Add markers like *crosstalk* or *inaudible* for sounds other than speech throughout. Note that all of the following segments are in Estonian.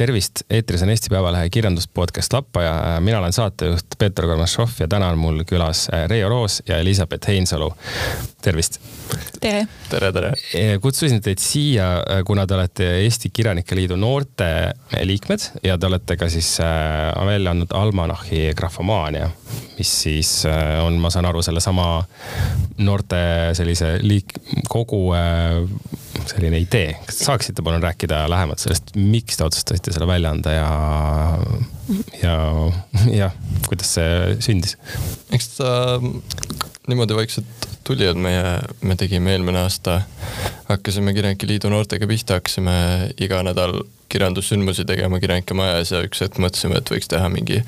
tervist, eetris on Eesti Päevalehe kirjanduspodcast Lappaja. mina olen saatejuht Peeter Kormašov ja täna on mul külas äh, Reio Roos ja Elizabeth Heinsalu. tervist. tere. tere, tere. kutsusin teid siia, äh, kuna te olete Eesti Kirjanike Liidu noorte liikmed ja te olete ka siis äh, välja andnud Almanahi Grafomaania, mis siis on, ma saan aru, sellesama noorte sellise liik-, kogu selline idee. kas saaksite palun rääkida lähemalt sellest, miks te otsustasite selle välja anda ja, ja, jah, kuidas see sündis? eks ta niimoodi vaikselt tuli, et meie, me tegime eelmine aasta, hakkasime Kirjanike Liidu noortega pihta, hakkasime iga nädal kirjandussündmusi tegema Kirjanike majas ja üks hetk mõtlesime, et võiks teha mingi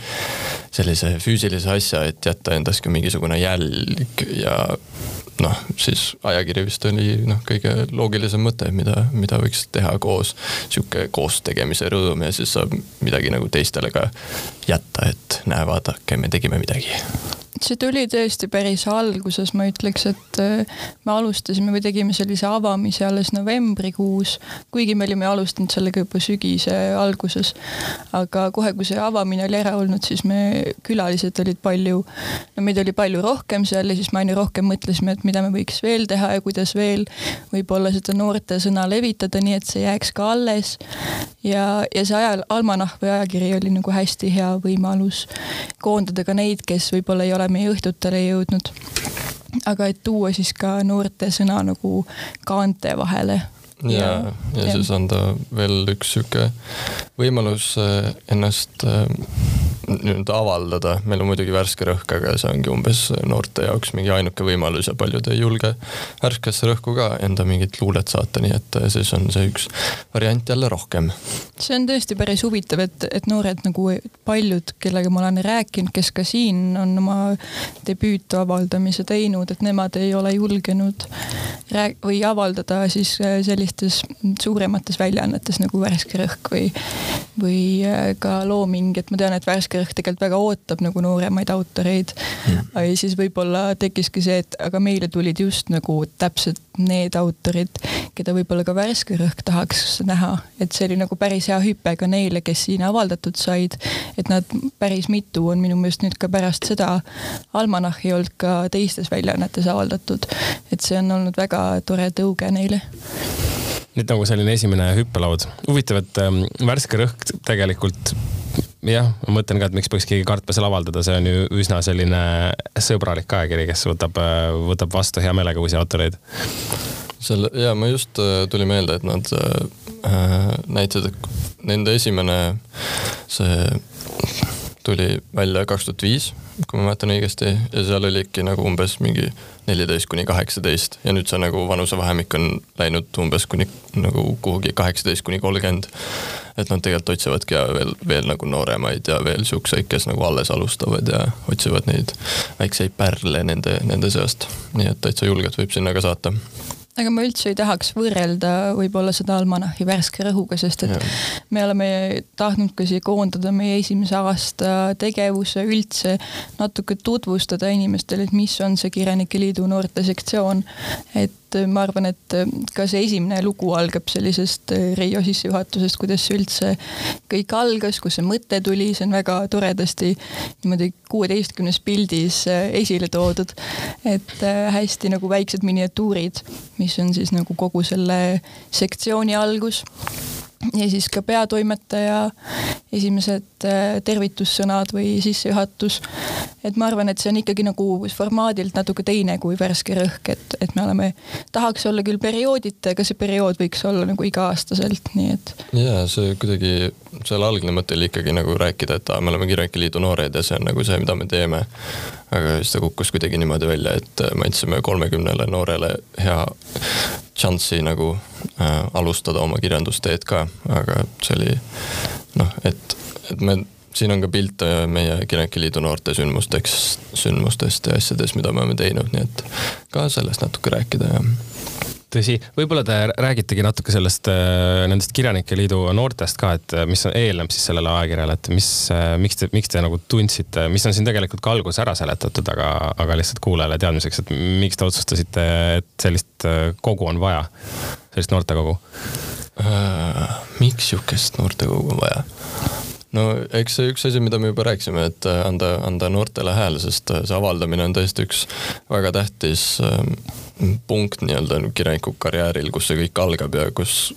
sellise füüsilise asja, et jätta endast ka mingisugune jälg ja noh, siis ajakiri vist oli noh, kõige loogilisem mõte, mida, mida võiks teha koos, sihuke koos tegemise rõõm ja siis saab midagi nagu teistele ka jätta, et näe, vaadake, me tegime midagi see tuli tõesti päris alguses, ma ütleks, et äh, me alustasime või tegime sellise avamise alles novembrikuus, kuigi me olime alustanud sellega juba sügise alguses. aga kohe, kui see avamine oli ära olnud, siis me, külalised olid palju, no meid oli palju rohkem seal ja siis me aina rohkem mõtlesime, et mida me võiks veel teha ja kuidas veel võib-olla seda noorte sõna levitada, nii et see jääks ka alles. ja, ja see ajal, almanahv või ajakiri oli nagu hästi hea võimalus koondada ka neid, kes võib-olla ei ole meie õhtutele jõudnud. aga et tuua siis ka noorte sõna nagu kaante vahele ja, ja, ja, ja siis anda veel üks sihuke võimalus äh, ennast äh, nii-öelda avaldada, meil on muidugi värske rõhk, aga see ongi umbes noorte jaoks mingi ainuke võimalus ja paljud ei julge värskesse rõhku ka enda mingit luulet saata, nii et siis on see üks variant jälle rohkem. see on tõesti päris huvitav, et, et noored nagu paljud, kellega ma olen rääkinud, kes ka siin on oma debüüt avaldamise teinud, et nemad ei ole julgenud rääk- või avaldada siis sellistes suuremates väljaannetes nagu Värske Rõhk või, või ka Looming, et ma tean, et Värske Rõhk tegelikult väga ootab nagu nooremaid autoreid ja siis võib-olla tekkiski see, et aga meile tulid just nagu täpselt need autorid, keda võib-olla ka Värske Rõhk tahaks näha, et see oli nagu päris hea hüpe ka neile, kes siin avaldatud said. et nad päris mitu on minu meelest nüüd ka pärast seda Almanach'i olnud ka teistes väljaannetes avaldatud. et see on olnud väga tore tõuge neile nüüd nagu selline esimene hüppelaud. huvitav, et ähm, Värske Rõhk tegelikult jah, ma mõtlen ka, et miks peaks keegi kartma seal avaldada, see on ju üsna selline sõbralik ajakiri, kes võtab, võtab vastu hea meelega uusi autoreid. selle ja ma just äh, tuli meelde, et nad äh, näitasid, et nende esimene see tuli välja kaks tuhat viis, kui ma mäletan õigesti, ja seal olidki nagu umbes mingi neliteist kuni kaheksateist ja nüüd see nagu vanusevahemik on läinud umbes kuni nagu kuhugi kaheksateist kuni kolmkümmend. et nad tegelikult otsivadki veel, veel nagu nooremaid ja veel siukseid, kes nagu alles alustavad ja otsivad neid väikseid pärle nende, nende seast. nii et täitsa julgelt võib sinna ka saata aga ma üldse ei tahaks võrrelda võib-olla seda Almanahi värske rõhuga, sest et ja. me oleme tahtnud ka siia koondada meie esimese aasta tegevuse üldse, natuke tutvustada inimestele, et mis on see Kirjanike Liidu noortesektsioon. et ma arvan, et ka see esimene lugu algab sellisest Reio sissejuhatusest, kuidas see üldse kõik algas, kus see mõte tuli, see on väga toredasti niimoodi kuueteistkümnes pildis esile toodud. et hästi nagu väiksed miniatuurid mis on siis nagu kogu selle sektsiooni algus ja siis ka peatoimetaja esimesed äh, tervitussõnad või sissejuhatus. et ma arvan, et see on ikkagi nagu formaadilt natuke teine kui Värske Rõhk, et, et me oleme, tahaks olla küll perioodita, aga see periood võiks olla nagu iga-aastaselt, nii et. ja see kuidagi, seal algne mõte oli ikkagi nagu rääkida, et aa, me oleme Kirjanike Liidu noored ja see on nagu see, mida me teeme. aga siis ta kukkus kuidagi niimoodi välja, et me andsime kolmekümnele noorele hea šanssi nagu äh, alustada oma kirjandusteed ka, aga see oli noh, et, et me, siin on ka pilte meie Kirjanike Liidu noorte sündmusteks, sündmustest ja asjadest, mida me oleme teinud, nii et ka sellest natuke rääkida ja tõsi, võib-olla te räägitegi natuke sellest, äh, nendest Kirjanike Liidu noortest ka, et äh, mis eelneb siis sellele ajakirjale, et mis, äh, miks te, miks te nagu tundsite, mis on siin tegelikult ka alguses ära seletatud, aga, aga lihtsalt kuulajale teadmiseks, et miks te otsustasite, et sellist kogu on vaja, sellist noortekogu äh,? miks sihukest noortekogu on vaja? no eks see üks asi, mida me juba rääkisime, et anda, anda noortele hääl, sest see avaldamine on tõesti üks väga tähtis ähm, punkt nii-öelda kirjaniku karjääril, kus see kõik algab ja kus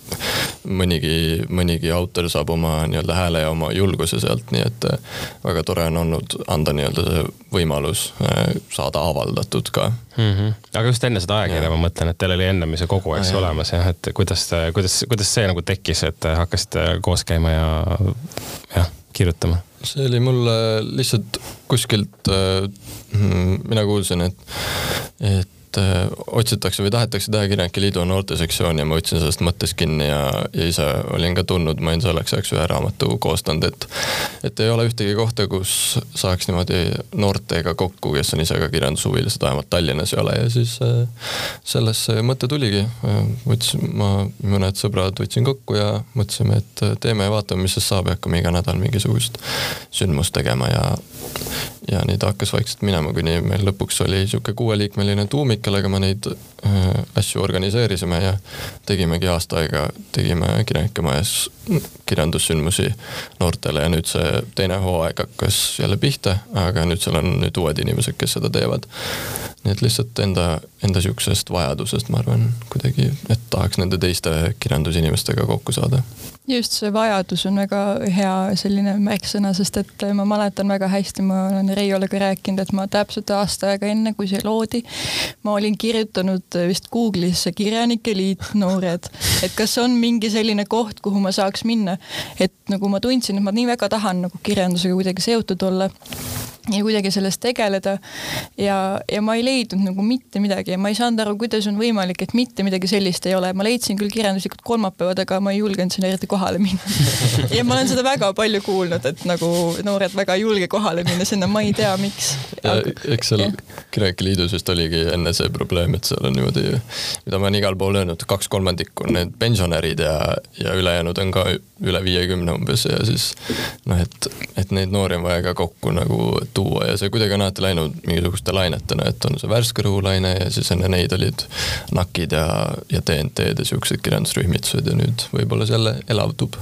mõnigi, mõnigi autor saab oma nii-öelda hääle ja oma julguse sealt, nii et äh, väga tore on olnud anda nii-öelda see võimalus äh, saada avaldatud ka mm. -hmm. aga just enne seda ajakirja ma mõtlen, et teil oli ennem see kogu, eks ah, olemas jah, et kuidas, kuidas, kuidas see nagu tekkis, et hakkasite koos käima ja jah, kirjutama? see oli mulle lihtsalt kuskilt äh,, mina kuulsin, et, et et äh, otsitakse või tahetakse teha Kirjanike Liidu noortesektsiooni ja ma võtsin sellest mõttest kinni ja, ja ise olin ka tundnud, ma olin selleks ajaks ühe raamatu koostanud, et et ei ole ühtegi kohta, kus saaks niimoodi noortega kokku, kes on ise ka kirjandushuvilised, vähemalt Tallinnas ei ole ja siis äh, sellest see mõte tuligi. võtsin, ma, mõned sõbrad võtsin kokku ja mõtlesime, et teeme ja vaatame, mis sest saab ja hakkame iga nädal mingisugust sündmust tegema ja ja nii ta hakkas vaikselt minema, kuni meil lõpuks oli niisugune kuueliikmeline tuumik, kellega me neid äh, asju organiseerisime ja tegimegi aasta aega, tegime Kirjanike Majas kirjandussündmusi noortele ja nüüd see teine hooaeg hakkas jälle pihta, aga nüüd seal on nüüd uued inimesed, kes seda teevad. Nii et lihtsalt enda, enda niisugusest vajadusest, ma arvan, kuidagi, et tahaks nende teiste kirjandusinimestega kokku saada. Just see vajadus on väga hea selline märksõna, sest et ma mäletan väga hästi, ma olen Reiole ka rääkinud, et ma täpselt aasta aega enne, kui see loodi, ma olin kirjutanud vist Google'isse Kirjanike Liit noored, et kas on mingi selline koht, kuhu ma saaks minna, et nagu ma tundsin, et ma nii väga tahan nagu kirjandusega kuidagi seotud olla ja kuidagi sellest tegeleda. ja, ja ma ei leidnud nagu mitte midagi ja ma ei saanud aru, kuidas on võimalik, et mitte midagi sellist ei ole. ma leidsin küll kirjanduslikud kolmapäevad, aga ma ei julgenud sinna eriti kohale minna *laughs* ja ma olen seda väga palju kuulnud, et nagu noored väga ei julge kohale minna sinna, ma ei tea, miks. eks seal Kirjanike Liidus vist oligi enne see probleem, et seal on niimoodi, mida ma olen igal pool öelnud, kaks kolmandikku on need pensionärid ja, ja ülejäänud on ka üle viiekümne umbes ja siis noh, et, et neid noori on vaja ka kokku nagu tuua ja see kuidagi on alati läinud mingisuguste lainetena, et on see värske rõhulaine ja siis enne neid olid NAK-id ja, ja TNT-d ja siuksed kirjandusrühmitused ja nüüd võib-olla see jälle elavdub.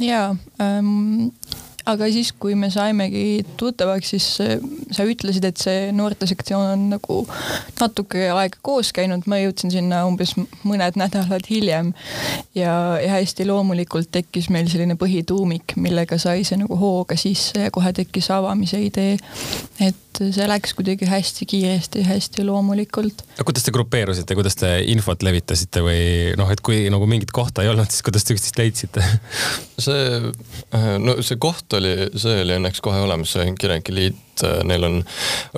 jaa ähm,, aga siis, kui me saimegi tuttavaks, siis sa ütlesid, et see noortesektsioon on nagu natuke aega koos käinud, ma jõudsin sinna umbes mõned nädalad hiljem. ja, ja hästi loomulikult tekkis meil selline põhituumik, millega sai see nagu hooga sisse ja kohe tekkis avamise idee. et see läks kuidagi hästi kiiresti, hästi loomulikult. kuidas te grupeerusite, kuidas te infot levitasite või noh, et kui nagu mingit kohta ei olnud, siis kuidas te üksteist leidsite see, no see koht oli, see oli õnneks kohe olemas, see Kirjanike Liit äh, neil on,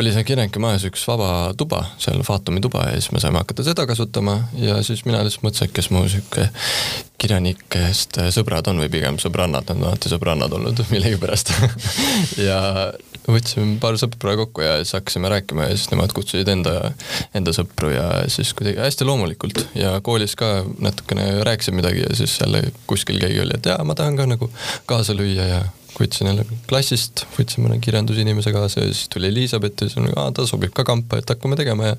oli seal Kirjanike majas üks vaba tuba, seal Faatumi tuba ja siis me saime hakata seda kasutama ja siis mina lihtsalt mõtlesin, et kes mu sihuke kirjanikest sõbrad on või pigem sõbrannad, nad on alati sõbrannad olnud *laughs* millegipärast. *laughs* Ja võtsime paar sõpra kokku ja siis hakkasime rääkima ja siis nemad kutsusid enda, enda sõpru ja siis kuidagi hästi loomulikult ja koolis ka natukene rääkisin midagi ja siis jälle kuskil keegi oli, et jaa, ma tahan ka nagu kaasa lüüa ja võtsin jälle klassist, võtsin mõne kirjandusinimese kaasa ja siis tuli Elizabeth ja siis oli, ta sobib ka kampa, et hakkame tegema ja.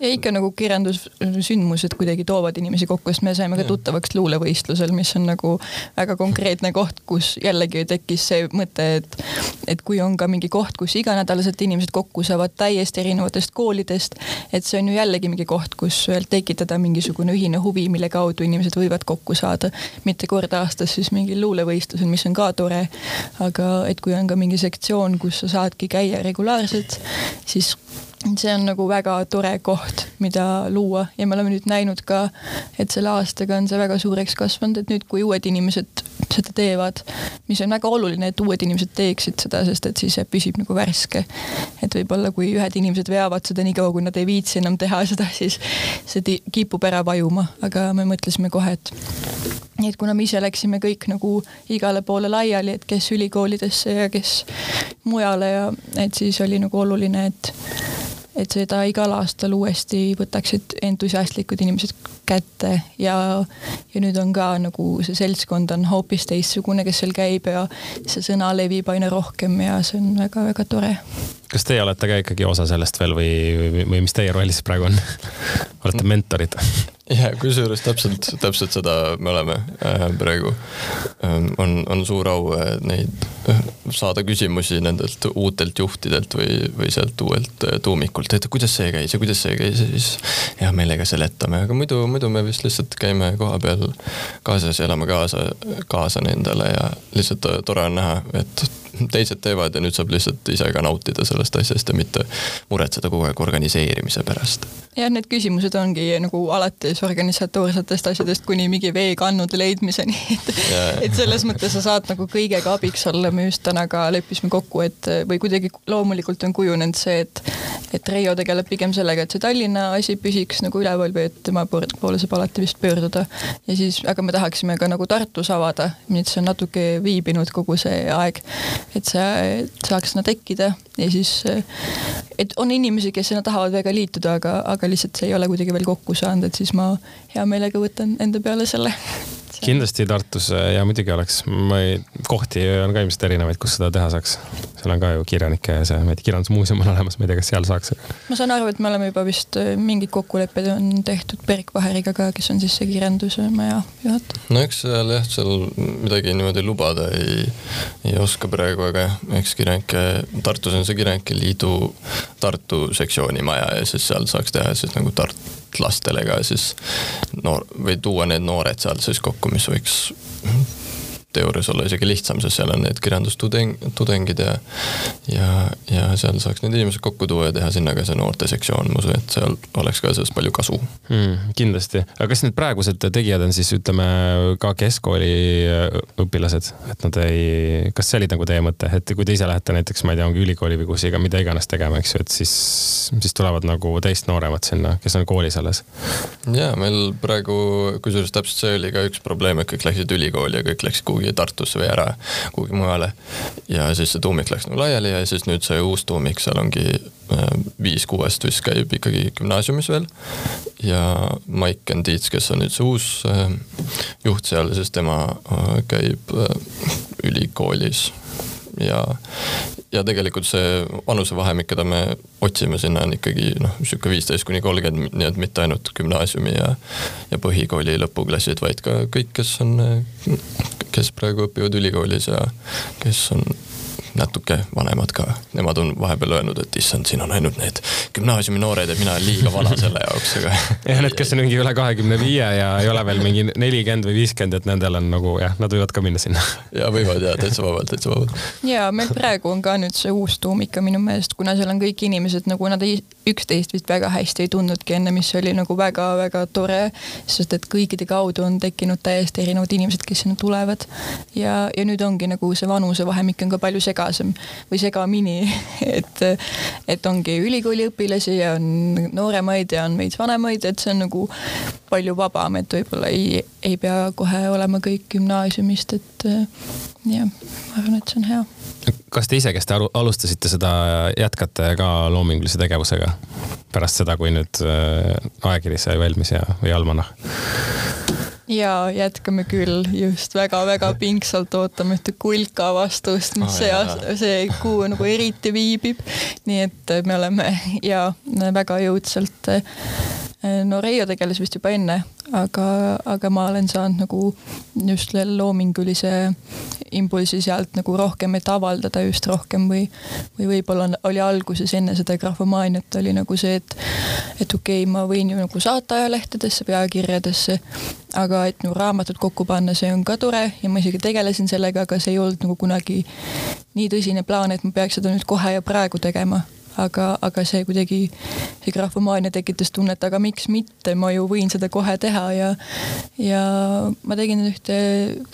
ja ikka nagu kirjandussündmused kuidagi toovad inimesi kokku, sest me saime ka tuttavaks luulevõistlusel, mis on nagu väga konkreetne koht, kus jällegi tekkis see mõte, et, et kui on ka mingi koht, kus iganädalaselt inimesed kokku saavad täiesti erinevatest koolidest, et see on ju jällegi mingi koht, kus tekitada mingisugune ühine huvi, mille kaudu inimesed võivad kokku saada. mitte kord aastas siis mingil luulevõistlusel, mis on ka tore aga et kui on ka mingi sektsioon, kus sa saadki käia regulaarselt, siis see on nagu väga tore koht, mida luua. Ja me oleme nüüd näinud ka, et selle aastaga on see väga suureks kasvanud, et nüüd, kui uued inimesed seda teevad, mis on väga oluline, et uued inimesed teeksid seda, sest et siis see püsib nagu värske. et võib-olla kui ühed inimesed veavad seda nii kaua, kui nad ei viitsi enam teha seda, *laughs* siis see kipub ära vajuma, aga me mõtlesime kohe, et nii et kuna me ise läksime kõik nagu igale poole laiali, et kes ülikoolidesse ja kes mujale ja et siis oli nagu oluline, et et seda igal aastal uuesti võtaksid entusiastlikud inimesed kätte ja, ja nüüd on ka nagu see seltskond on hoopis teistsugune, kes seal käib ja see sõna levib aina rohkem ja see on väga-väga tore. kas teie olete ka ikkagi osa sellest veel või, või, või mis teie roll siis praegu on *laughs* olete mentorid? *laughs* ja kusjuures täpselt, täpselt seda me oleme äh, praegu. Ähm, on, on suur au äh, neid äh, saada küsimusi nendelt uutelt juhtidelt või, või sealt uuelt tuumikult, et kuidas see käis ja kuidas see käis ja siis hea meelega seletame, aga muidu, muidu me vist lihtsalt käime kohapeal kaasas ja elame kaasa, kaasa nendele ja lihtsalt tore on näha, et teised teevad ja nüüd saab lihtsalt ise ka nautida sellest asjast ja mitte muretseda kogu aeg organiseerimise pärast. jah, need küsimused ongi nagu alates organisatoorsetest asjadest kuni mingi veekannude leidmiseni, *laughs* et et selles mõttes sa saad nagu kõigega abiks olla, me just täna ka leppisime kokku, et või kuidagi loomulikult on kujunenud see, et et Reio tegeleb pigem sellega, et see Tallinna asi püsiks nagu üleval või et tema poole saab alati vist pöörduda. ja siis, aga me tahaksime ka nagu Tartus avada, nii et see on natuke viibinud kogu see aeg et see saaks sinna tekkida ja siis, et on inimesi, kes sinna tahavad väga liituda, aga, aga lihtsalt see ei ole kuidagi veel kokku saanud, et siis ma hea meelega võtan enda peale selle kindlasti Tartus ja muidugi oleks, ma ei, kohti on ka ilmselt erinevaid, kus seda teha saaks. seal on ka ju kirjanike see, ma ei tea, kirjandusmuuseum on olemas, ma ei tea, kas seal saaks. ma saan aru, et me oleme juba vist äh, mingid kokkulepped on tehtud Berit Vaheriga ka, kes on siis see kirjanduse maja juhataja. no eks seal jah, seal midagi niimoodi lubada ei, ei oska praegu, aga jah, eks kirjanike, Tartus on see Kirjanike Liidu Tartu sektsiooni maja ja siis seal saaks teha siis nagu Tartu lastele ka siis noor või tuua need noored seal siis kokku, mis võiks teoorias olla isegi lihtsam, sest seal on need kirjandustudeng, tudengid ja ja, ja seal saaks need inimesed kokku tuua ja teha sinna ka see noortesektsioon, ma usun, et seal oleks ka sellest palju kasu hmm,. kindlasti, aga kas need praegused tegijad on siis ütleme ka keskkooli õpilased, et nad ei, kas see oli nagu teie mõte, et kui te ise lähete näiteks, ma ei tea, ongi ülikooli või kus iga, mida iganes tegema, eks ju, et siis, siis tulevad nagu teist nooremad sinna, kes on koolis alles? ja meil praegu, kusjuures täpselt see oli ka üks probleem, et kõik läksid ülikooli ja kõik läksid kuhugi kuhugi Tartusse või ära kuhugi mujale. ja siis see tuumik läks nagu laiali ja siis nüüd see uus tuumik, seal ongi äh, viis kuuest vist käib ikkagi gümnaasiumis veel. ja Maiken Tiits, kes on nüüd see uus äh, juht seal, siis tema äh, käib ülikoolis ja, ja tegelikult see vanusevahemik, keda me otsime sinna on ikkagi noh, sihuke viisteist kuni kolmkümmend, nii et mitte ainult gümnaasiumi ja, ja põhikooli lõpuklassid, vaid ka kõik, kes on, kes praegu õpivad ülikoolis ja kes on natuke vanemad ka, nemad on vahepeal öelnud, et issand, siin on ainult need gümnaasiumi noored ja mina olen liiga vana selle jaoks, aga. *laughs* jah, need, kes on mingi üle kahekümne viie ja ei ole veel mingi nelikümmend või viiskümmend, et nendel on nagu jah, nad võivad ka minna sinna. *laughs* ja võivad ja täitsa vabalt, täitsa vabalt. ja meil praegu on ka nüüd see uus tuumik minu meelest, kuna seal on kõik inimesed nagu nad ei, üksteist vist väga hästi ei tundnudki enne, mis oli nagu väga-väga tore, sest et kõikide kaudu on tekkinud täiesti erinevad inimesed, kes sinna tulevad. ja, ja nüüd ongi nagu see vanusevahemik on ka palju segasem segasem või segamini, *laughs* et, et ongi ülikooliõpilasi ja on nooremaid ja on veits vanemaid, et see on nagu palju vabam, et võib-olla ei, ei pea kohe olema kõik gümnaasiumist, et jah, ma arvan, et see on hea. kas te ise, kes te alustasite seda, jätkate ka loomingulise tegevusega pärast seda, kui nüüd äh, ajakiri sai valmis ja, või almanah? Ja jätkame küll, just väga-väga pingsalt ootame ühte kulka vastust, mis oh, see, see kuu nagu eriti viibib. nii et me oleme ja väga jõudsalt no Reio tegeles vist juba enne, aga, aga ma olen saanud nagu just loomingulise impulsi sealt nagu rohkem, et avaldada just rohkem või, või võib-olla oli alguses enne seda grafomaaniat oli nagu see, et, et okei okay,, ma võin ju nagu saata ajalehtedesse, pealkirjadesse, aga et nagu raamatut kokku panna, see on ka tore ja ma isegi tegelesin sellega, aga see ei olnud nagu kunagi nii tõsine plaan, et ma peaks seda nüüd kohe ja praegu tegema aga, aga see kuidagi, see graafomaania tekitas tunnet, aga miks mitte, ma ju võin seda kohe teha ja, ja ma tegin ühte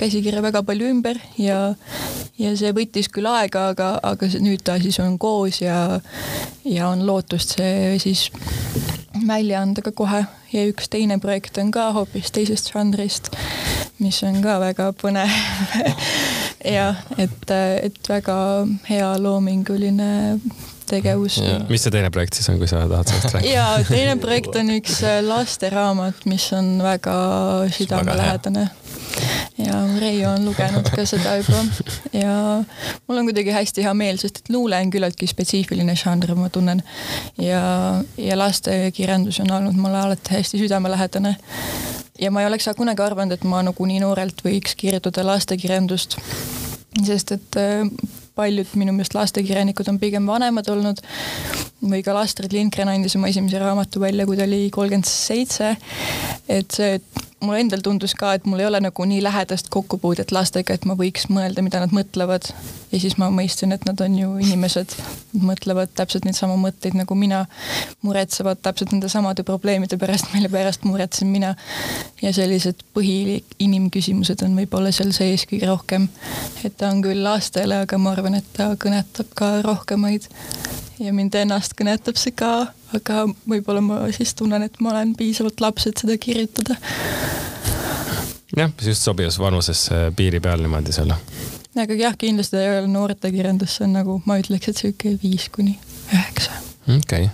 käsikirja väga palju ümber ja, ja see võttis küll aega, aga, aga nüüd ta siis on koos ja, ja on lootust see siis välja anda ka kohe. Ja üks teine projekt on ka hoopis teisest žanrist, mis on ka väga põnev. *laughs* Jah, et, et väga hea loominguline tegevus. mis see teine projekt siis on, kui sa tahad sellest rääkida? ja teine projekt on üks lasteraamat, mis on väga südamelähedane ja Reio on lugenud ka seda juba ja mul on kuidagi hästi hea meel, sest et luule on küllaltki spetsiifiline žanr, ma tunnen. ja, ja lastekirjandus on olnud mulle alati hästi südamelähedane. ja ma ei oleks kunagi arvanud, et ma nagu nii noorelt võiks kirjutada lastekirjandust. sest et äh, paljud minu meelest lastekirjanikud on pigem vanemad olnud või ka Astrid Lindgren andis oma esimese raamatu välja, kui ta oli kolmkümmend seitse. et see, et mulle endal tundus ka, et mul ei ole nagu nii lähedast kokkupuudet lastega, et ma võiks mõelda, mida nad mõtlevad. ja siis ma mõistsin, et nad on ju inimesed, mõtlevad täpselt neid samu mõtteid nagu mina, muretsevad täpselt nende samade probleemide pärast, mille pärast muretsen mina. ja sellised põhiinimküsimused on võib-olla seal sees kõige rohkem. et ta on küll lastele, aga ma arvan, et ta kõnetab ka rohkemaid ja mind ennast kõnetab see ka, aga võib-olla ma siis tunnen, et ma olen piisavalt laps, et seda kirjutada. jah, just sobivas vanuses piiri peal niimoodi seal. aga jah, kindlasti ei ole noortekirjandus, see on nagu ma ütleks, et sihuke viis kuni üheksa okei okay.,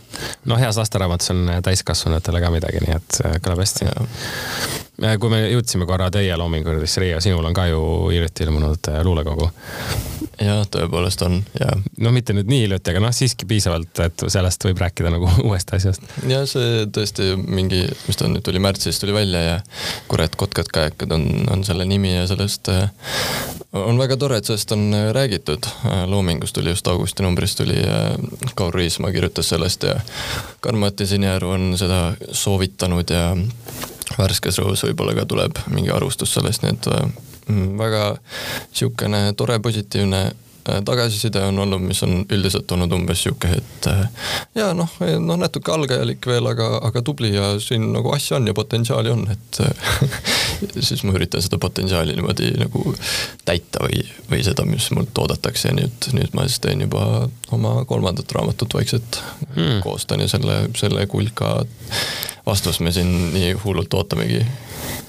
no heas lasteraamatus on täiskasvanutele ka midagi, nii et äh, kõlab hästi. kui me jõudsime korra teie loomingule, siis Riia, sinul on ka ju hiljuti ilmunud äh, luulekogu jah, tõepoolest on ja. no mitte nüüd nii hiljuti, aga noh, siiski piisavalt, et sellest võib rääkida nagu *laughs* uuest asjast. ja see tõesti mingi, mis ta nüüd tuli märtsis tuli välja ja Kurat, kotkad, kajakad on, on selle nimi ja sellest äh, on väga tore, et sellest on äh, räägitud. Äh, loomingus tuli just augusti numbris tuli Kaur Riismaa kirjutas sellest ja Karm-Mati Sinijärv on seda soovitanud ja värskes rõhus võib-olla ka tuleb mingi arvustus sellest, nii et väga sihukene tore, positiivne äh, tagasiside on olnud, mis on üldiselt olnud umbes sihuke, et äh, ja noh, noh natuke algajalik veel, aga, aga tubli ja siin nagu asja on ja potentsiaali on, et *laughs* siis ma üritan seda potentsiaali niimoodi nagu täita või, või seda, mis mult oodatakse. Ja nüüd, nüüd ma siis teen juba oma kolmandat raamatut vaikselt. Hmm. koostan ja selle, selle kulka vastust me siin nii hullult ootamegi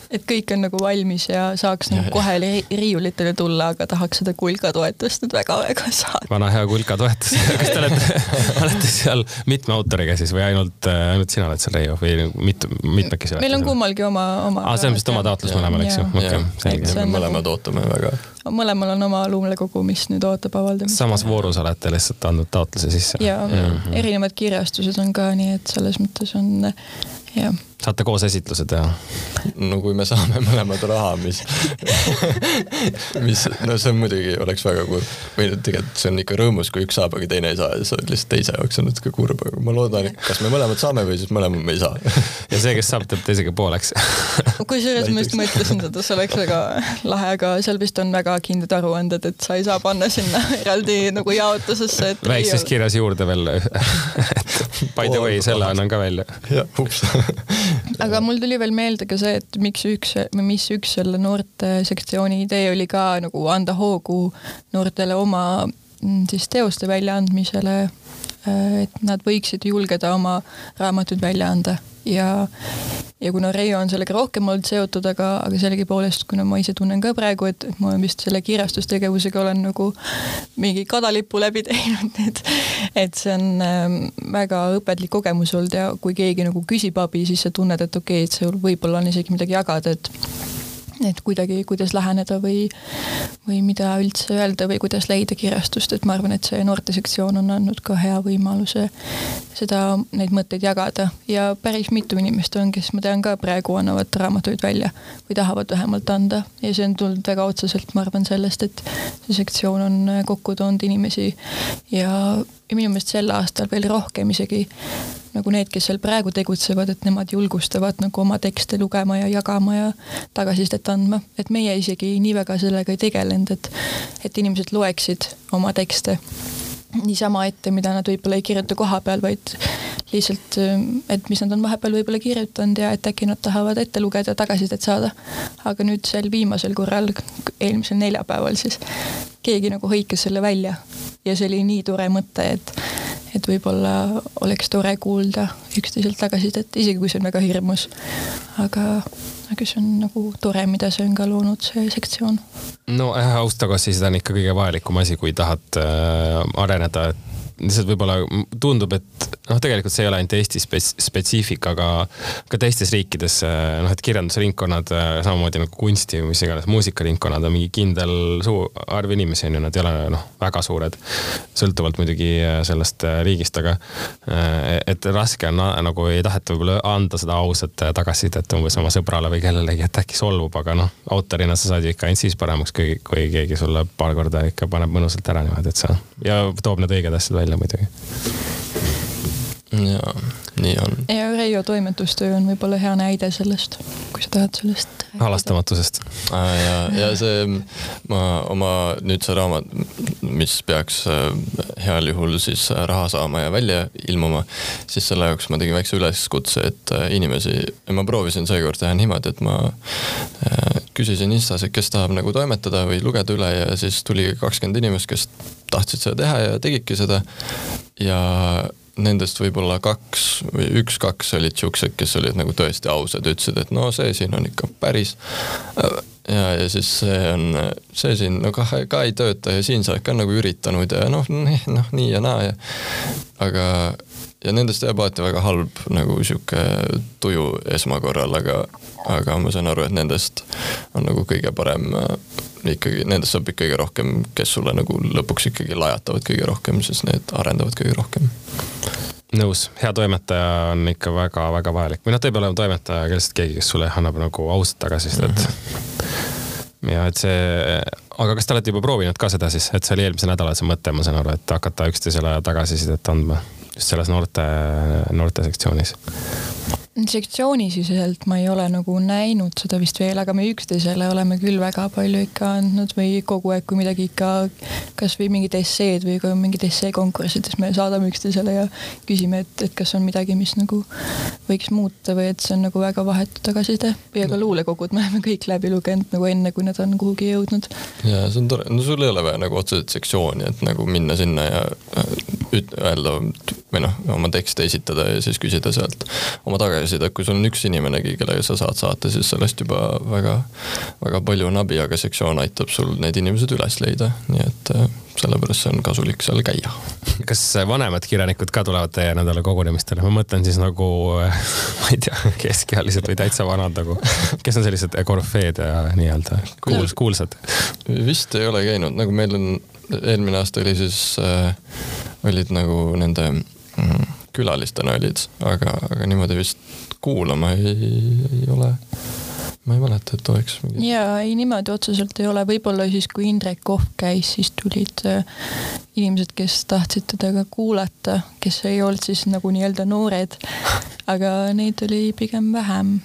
et kõik on nagu valmis ja saaks nagu kohe riiulitele tulla, aga tahaks seda kulka toetust nüüd väga-väga saada. vana hea kulka toetus *laughs* kas te olete, olete seal mitme autoriga siis või ainult, ainult sina oled seal Reio või mitu, mitmekesi olete? meil on kummalgi oma, oma. aa, see on vist oma taotlus mõlemal, eks ju? okei, selge. me mõlemad nagu... ootame väga. mõlemal on oma luulekogu, mis nüüd ootab avaldamist. samas voorus olete lihtsalt andnud taotluse sisse? ja -hmm. erinevad kirjastused on ka, nii et selles mõttes on jah saate koos esitluse teha? no kui me saame mõlemad raha, mis mis, no see on muidugi, oleks väga kurb. või tegelikult see on ikka rõõmus, kui üks saab, aga teine ei saa ja see on lihtsalt teise jaoks on natuke kurb, aga ma loodan, et kas me mõlemad saame või siis mõlemad me ei saa ja see, kes saab, teeb teisega pooleks kusjuures ma just mõtlesin seda, see oleks väga lahe, aga seal vist on väga kindlad aruanded, et sa ei saa panna sinna eraldi nagu jaotusesse, et väikses kirjas juurde veel by the way, selle annan ka välja. jah, ups aga mul tuli veel meelde ka see, et miks üks või mis üks selle noortesektsiooni idee oli ka nagu anda hoogu noortele oma mm, siis teoste väljaandmisele. Äh, et nad võiksid julgeda oma raamatuid välja anda. Ja, ja kuna Reio on sellega rohkem olnud seotud, aga, aga sellegipoolest, kuna ma ise tunnen ka praegu, et ma vist selle kirjastustegevusega olen nagu mingi kadalipu läbi *laughs* teinud, et et see on ähm, väga õpetlik kogemus olnud ja kui keegi nagu küsib abi, siis sa tunned, et okei okay,, et sul võib-olla on isegi midagi jagada, et et kuidagi, kuidas läheneda või, või mida üldse öelda või kuidas leida kirjastust, et ma arvan, et see noortesektsioon on andnud ka hea võimaluse seda, neid mõtteid jagada. Ja päris mitu inimest on, kes ma tean ka praegu annavad raamatuid välja või tahavad vähemalt anda. Ja see on tulnud väga otseselt, ma arvan, sellest, et see sektsioon on kokku toonud inimesi. Ja, ja minu meelest sel aastal veel rohkem isegi nagu need, kes seal praegu tegutsevad, et nemad julgustavad nagu oma tekste lugema ja jagama ja tagasisidet andma, et meie isegi nii väga sellega ei tegelenud, et et inimesed loeksid oma tekste niisama ette, mida nad võib-olla ei kirjuta koha peal, vaid lihtsalt, et mis nad on vahepeal võib-olla kirjutanud ja et äkki nad tahavad ette lugeda, tagasisidet saada. aga nüüd sel viimasel korral, eelmisel neljapäeval siis keegi nagu hõikas selle välja ja see oli nii tore mõte, et et võib-olla oleks tore kuulda üksteiselt tagasisidet, isegi kui see on väga hirmus. aga, aga see on nagu tore, mida see on ka loonud, see sektsioon. no äh, ausalt tagasiside on ikka kõige vajalikum asi, kui tahad äh, areneda, et lihtsalt võib-olla tundub, et noh, tegelikult see ei ole ainult Eesti spets-, spetsiifika, aga ka teistes riikides noh, et kirjandusringkonnad samamoodi nagu kunsti või mis iganes muusikaringkonnad on mingi kindel suur arv inimesi on ju, nad ei ole noh, väga suured. sõltuvalt muidugi sellest riigist, aga et raske on nagu ei taheta võib-olla anda seda ausat tagasisidet umbes oma sõbrale või kellelegi, et äkki solvub, aga noh, autorina sa saad ju ikka ainult siis paremaks, kui, kui keegi sulle paar korda ikka paneb mõnusalt ära niimoodi, et sa ja toob need õiged asjad välja välja muidugi. jaa, nii on. ja Reio toimetustöö on võib-olla hea näide sellest, kui sa tahad sellest halastamatusest ja, ja see, ma oma nüüd see raamat, mis peaks äh, heal juhul siis raha saama ja välja ilmuma, siis selle jaoks ma tegin väikse üleskutse, et äh, inimesi, ma proovisin seekord teha niimoodi, et ma äh, küsisin Instas, et kes tahab nagu toimetada või lugeda üle ja siis tuli kakskümmend inimest, kes tahtsid seda teha ja tegidki seda. ja nendest võib-olla kaks või üks-kaks olid siuksed, kes olid nagu tõesti ausad, ütlesid, et no see siin on ikka päris. Ja, ja siis see on, see siin no kah ka ei tööta ja siin sa oled ka nagu üritanud ja noh, noh nii ja naa ja. aga, ja nendest jääb alati väga halb nagu sihuke tuju esmakorral, aga, aga ma saan aru, et nendest on nagu kõige parem ikkagi, nendest saab kõige rohkem, kes sulle nagu lõpuks ikkagi lajatavad kõige rohkem, siis need arendavad kõige rohkem. nõus, hea toimetaja on ikka väga-väga vajalik või noh, ta ei pea olema toimetaja, aga lihtsalt keegi, kes sulle annab nagu ausat tagasisidet mm. -hmm. Ja et see, aga kas te olete juba proovinud ka seda siis, et see oli eelmise nädala see mõte, ma saan aru, et hakata üksteisele tagasisidet andma just selles noorte, noorte sektsioonis? Sektsioonisisiselt ma ei ole nagu näinud seda vist veel, aga me üksteisele oleme küll väga palju ikka andnud või kogu aeg, kui midagi ikka, kasvõi mingid esseed või ka mingid esseekonkurssides me saadame üksteisele ja küsime, et, et kas on midagi, mis nagu võiks muuta või et see on nagu väga vahetu tagasiside. või ka luulekogud me oleme kõik läbi lugenud nagu enne, kui nad on kuhugi jõudnud. ja see on tore, no sul ei ole vaja nagu otseselt sektsiooni, et nagu minna sinna ja üt-, öelda või noh, oma tekste esitada ja siis küsida sealt oma tagasisidet, kui sul on üks inimenegi, kellega sa saad saata, siis sellest juba väga, väga palju on abi, aga sektsioon aitab sul need inimesed üles leida, nii et äh, sellepärast see on kasulik seal käia. kas vanemad kirjanikud ka tulevad teie nendele kogunemistele, ma mõtlen siis nagu *laughs* ma ei tea, keskealised või täitsa vanad nagu, kes on sellised korüfeed ja nii-öelda kuuls-, kuulsad? vist ei ole käinud, nagu meil on, eelmine aasta oli siis äh, olid nagu nende mm, külalistena olid, aga, aga niimoodi vist kuulama ei, ei ole ma ei mäleta, et oleks mingi. jaa, ei niimoodi otseselt ei ole, võib-olla siis kui Indrek Kohv käis, siis tulid äh, inimesed, kes tahtsid teda ka kuulata, kes ei olnud siis nagu nii-öelda noored. aga neid oli pigem vähem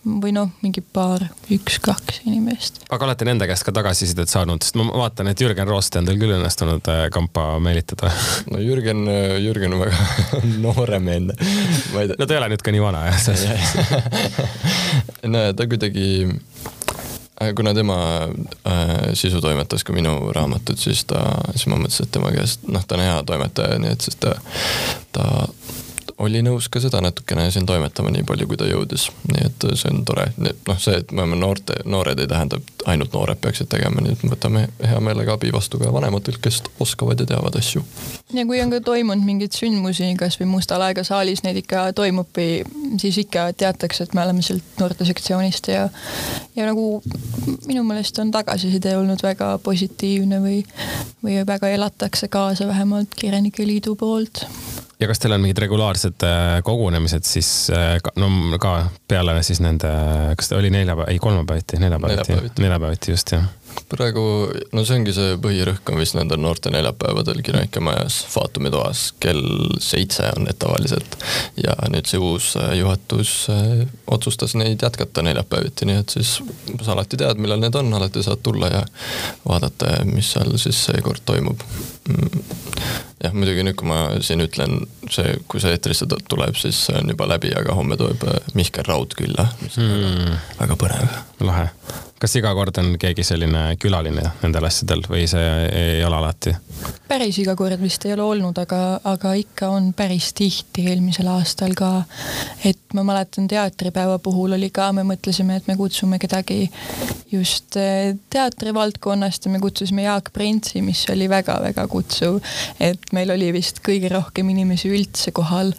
või noh, mingi paar, üks-kaks inimest. aga olete nende käest ka tagasisidet saanud, sest ma vaatan, et Jürgen Roost on teil küll õnnestunud äh, kampa meelitada. no Jürgen, äh, Jürgen on väga *laughs* nooremeelne. no ta ei ole nüüd ka nii vana jah *laughs* näe, ta kuidagi kuna tema äh, sisu toimetas ka minu raamatut, siis ta, siis ma mõtlesin, et tema käest, noh, ta on hea toimetaja, nii et siis ta, ta oli nõus ka seda natukene siin toimetama nii palju, kui ta jõudis, nii et see on tore, noh, see, et me oleme noorte, noored ei tähenda, et ainult noored peaksid tegema, nii et me võtame hea meelega abi vastu ka vanematelt, kes oskavad ja teavad asju. ja kui on ka toimunud mingeid sündmusi, kasvõi Musta laega saalis neid ikka toimub, siis ikka teatakse, et me oleme sealt noortesektsioonist ja ja nagu minu meelest on tagasiside olnud väga positiivne või, või väga elatakse kaasa vähemalt Kirjanike Liidu poolt ja kas teil on mingid regulaarsed äh, kogunemised siis äh, no ka peale siis nende, kas ta oli neljapäev, ei kolmapäeviti, neljapäeviti, neljapäeviti. just jah. Praegu, no see ongi see põhirõhk on vist nendel noorte neljapäevadel Kirjanike majas Faatumi toas. Kell seitse on need tavaliselt. ja nüüd see uus äh, juhatus äh, otsustas neid jätkata neljapäeviti, nii et siis sa alati tead, millal need on, alati saad tulla ja vaadata, mis seal siis seekord toimub. Jah, muidugi nüüd, kui ma siin ütlen, see, kui see eetrisse tuleb, siis see on juba läbi, aga homme tuleb äh, Mihkel Raud külla, mis on mm. väga, väga põnev. lahe kas iga kord on keegi selline külaline nendel asjadel või see ei ole alati? päris iga kord vist ei ole olnud, aga, aga ikka on päris tihti eelmisel aastal ka. et ma mäletan teatripäeva puhul oli ka, me mõtlesime, et me kutsume kedagi just eh, teatrivaldkonnast ja me kutsusime Jaak Printsi, mis oli väga-väga kutsuv. et meil oli vist kõige rohkem inimesi üldse kohal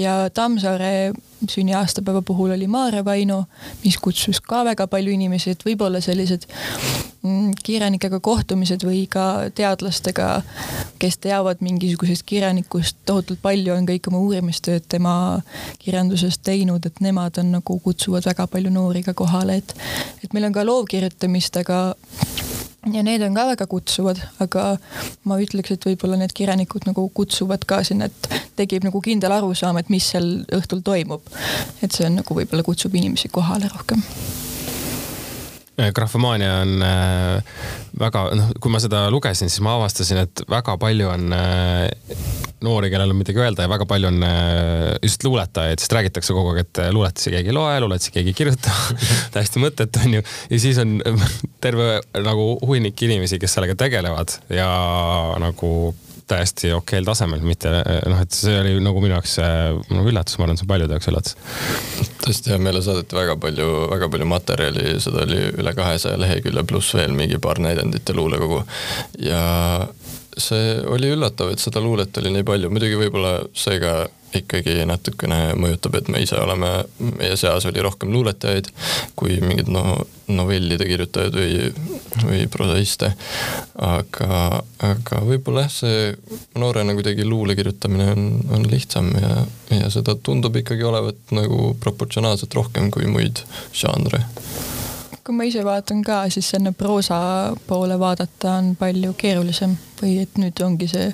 ja Tammsaare sünniaastapäeva puhul oli Maarja Vaino, mis kutsus ka väga palju inimesi, et võib-olla sellised mm, kirjanikega kohtumised või ka teadlastega, kes teavad mingisugusest kirjanikust tohutult palju, on kõik oma uurimistööd tema kirjanduses teinud, et nemad on nagu kutsuvad väga palju noori ka kohale, et, et meil on ka loovkirjutamist, aga ja need on ka väga kutsuvad, aga ma ütleks, et võib-olla need kirjanikud nagu kutsuvad ka sinna, et tekib nagu kindel arusaam, et mis seal õhtul toimub. et see on nagu võib-olla kutsub inimesi kohale rohkem Äh, grafomania on äh, väga, noh, kui ma seda lugesin, siis ma avastasin, et väga palju on äh, noori, kellel on midagi öelda ja väga palju on just luuletajaid, sest räägitakse kogu aeg, et luuletusi keegi ei loe, luuletusi keegi ei kirjuta *laughs* *laughs* täiesti mõttetu onju. ja siis on *laughs* terve nagu hunnik inimesi, kes sellega tegelevad ja nagu täiesti okeil tasemel, mitte noh, et see oli nagu minu jaoks nagu üllatus, ma arvan, see on paljude jaoks üllatus. tõesti, ja meile saadeti väga palju, väga palju materjali, seda oli üle kahesaja lehekülje pluss veel mingi paar näidendit ja luulekogu. ja see oli üllatav, et seda luulet oli nii palju, muidugi võib-olla see ka ikkagi natukene mõjutab, et me ise oleme, meie seas oli rohkem luuletajaid kui mingeid no novellide kirjutajaid või, või prosaiste. aga, aga võib-olla jah, see noorena kuidagi luule kirjutamine on, on lihtsam ja, ja seda tundub ikkagi olevat nagu proportsionaalselt rohkem kui muid žanre kui ma ise vaatan ka, siis enne proosa poole vaadata on palju keerulisem või et nüüd ongi see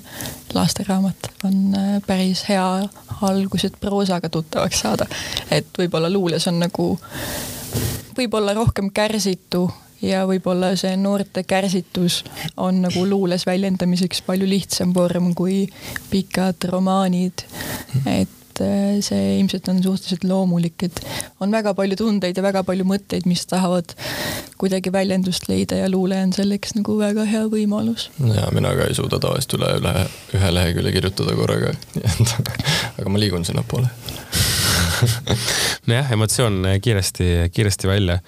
lasteraamat on äh, päris hea algus, et proosaga tuttavaks saada. et võib-olla luules on nagu, võib-olla rohkem kärsitu ja võib-olla see noorte kärsitus on nagu luules väljendamiseks palju lihtsam vorm kui pikad romaanid. et et äh, see ilmselt on suhteliselt loomulik, et on väga palju tundeid ja väga palju mõtteid, mis tahavad kuidagi väljendust leida ja luule on selleks nagu väga hea võimalus. ja mina ka ei suuda tavaliselt üle, üle ühe lehekülje kirjutada korraga, *laughs* aga ma liigun sinnapoole *laughs* nojah, emotsioon kiiresti, kiiresti välja.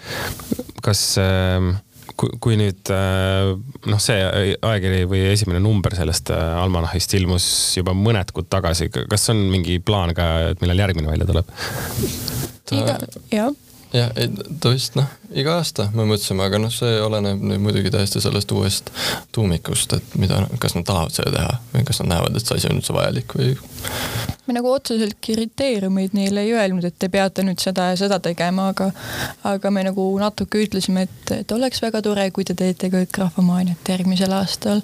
kas äh, kui, kui nüüd äh, noh, see ajakiri või esimene number sellest äh, Almanachist ilmus juba mõned kuud tagasi, kas on mingi plaan ka, et millal järgmine välja tuleb? iga, jah jah, ei ta vist noh, iga aasta me mõtlesime, aga noh, see oleneb nüüd muidugi täiesti sellest uuest tuumikust, et mida, kas nad tahavad seda teha või kas nad näevad, et see asi on üldse vajalik või. Me nagu otseselt kriteeriumeid neile ei öelnud, et te peate nüüd seda ja seda tegema, aga, aga me nagu natuke ütlesime, et, et oleks väga tore, kui te teete ka graafomaaniat järgmisel aastal.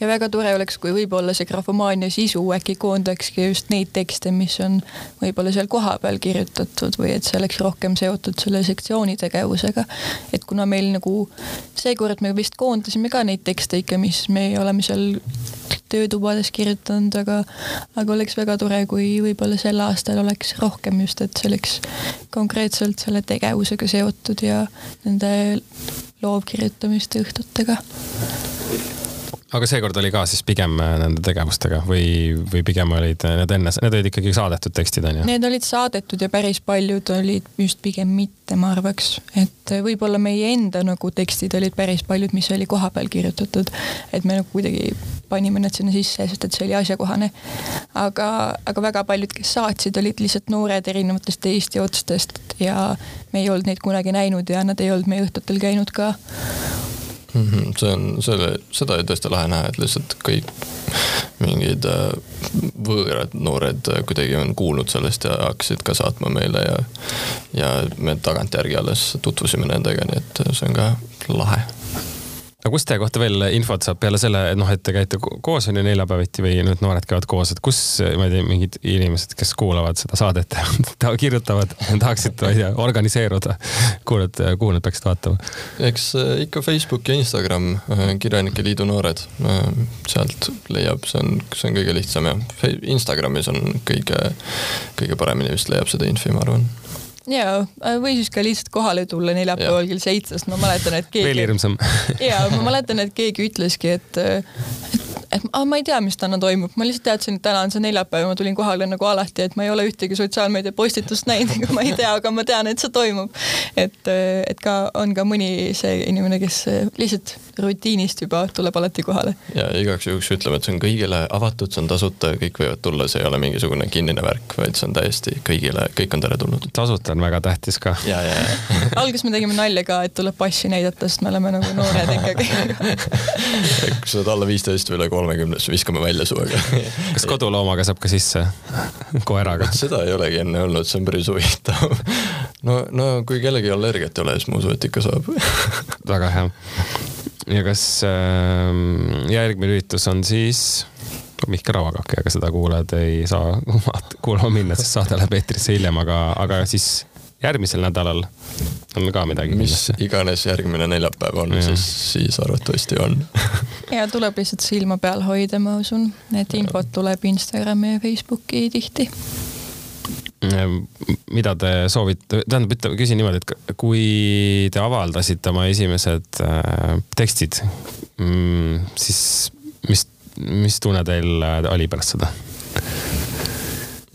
ja väga tore oleks, kui võib-olla see graafomaania sisu äkki koondakski just neid tekste, mis on võib-olla seal kohapeal kirjutatud või et see oleks rohkem seotud selle sektsiooni tegevusega. et kuna meil nagu seekord me vist koondasime ka neid tekste ikka, mis me oleme seal töötubades kirjutanud, aga, aga oleks väga tore, kui võib-olla sel aastal oleks rohkem just, et see oleks konkreetselt selle tegevusega seotud ja nende loovkirjutamiste õhtutega aga seekord oli ka siis pigem äh, nende tegevustega või, või pigem olid äh, need enne, need olid ikkagi saadetud tekstid on ju? Need olid saadetud ja päris paljud olid just pigem mitte, ma arvaks, et äh, võib-olla meie enda nagu tekstid olid päris paljud, mis oli kohapeal kirjutatud. et me nagu kuidagi panime need sinna sisse, sest et see oli asjakohane. aga, aga väga paljud, kes saatsid, olid lihtsalt noored erinevatest Eesti otstest ja me ei olnud neid kunagi näinud ja nad ei olnud meie õhtutel käinud ka mm. -hmm. see on, selle, seda oli tõesti lahe näha, et lihtsalt kõik mingid äh, võõrad noored äh, kuidagi on kuulnud sellest ja hakkasid ka saatma meile ja, ja me tagantjärgi alles tutvusime nendega, nii et see on ka lahe aga kust teie kohta veel infot saab peale selle, et noh, et te käite koos on ju neljapäeviti või nüüd noored käivad koos, et kus, ma ei tea, mingid inimesed, kes kuulavad seda saadet *laughs* ja kirjutavad, tahaksid, ma ei tea, organiseeruda, kuhu nad, kuhu nad peaksid vaatama? eks äh, ikka Facebook ja Instagram, äh, Kirjanike Liidu noored, äh, sealt leiab, see on, see on kõige lihtsam ja Instagramis on kõige, kõige paremini vist leiab seda infi, ma arvan ja, või siis ka lihtsalt kohale tulla neljapäeval kell seitse, sest ma mäletan, et keegi. veel hirmsam *laughs* ja ma mäletan, et keegi ütleski, et, et et ah, ma ei tea, mis täna toimub, ma lihtsalt teadsin, et täna on see neljapäev ja ma tulin kohale nagu alati, et ma ei ole ühtegi sotsiaalmeedia postitust näinud, ega ma ei tea, aga ma tean, et see toimub. et, et ka on ka mõni see inimene, kes lihtsalt rutiinist juba tuleb alati kohale. ja igaks juhuks ütleme, et see on kõigile avatud, see on tasuta, kõik võivad tulla, see ei ole mingisugune kinnine värk, vaid see on täiesti kõigile, kõik on teretulnud. tasuta on väga tähtis ka. ja, ja, ja. *laughs* alguses me tegime nalja ka, et tuleb passi näidata, sest me oleme nagu noored ikkagi kui sa oled alla viisteist või üle kolmekümnes, viskame välja suvega *laughs* kas koduloomaga saab ka sisse? *laughs* koeraga? seda ei olegi enne olnud, see on päris huvitav. no, no kui kellelgi allergiat ei ole, siis ma usun, et ikka saab väga hea. Ja kas äh, järgmine üritus on siis? Mihkel Ravakaki, aga seda kuulajad ei saa *laughs* kuulama minna, sest saade läheb eetrisse hiljem, aga, aga siis järgmisel nädalal on ka midagi. mis iganes järgmine neljapäev on, siis, siis arvatavasti on. *laughs* Ja tuleb lihtsalt silma peal hoida, ma usun, et infot tuleb Instagrami ja Facebooki tihti mida te soovite, tähendab, ütle, küsin niimoodi, et kui te avaldasite oma esimesed äh, tekstid mm,, siis mis, mis tunne teil äh, oli pärast seda?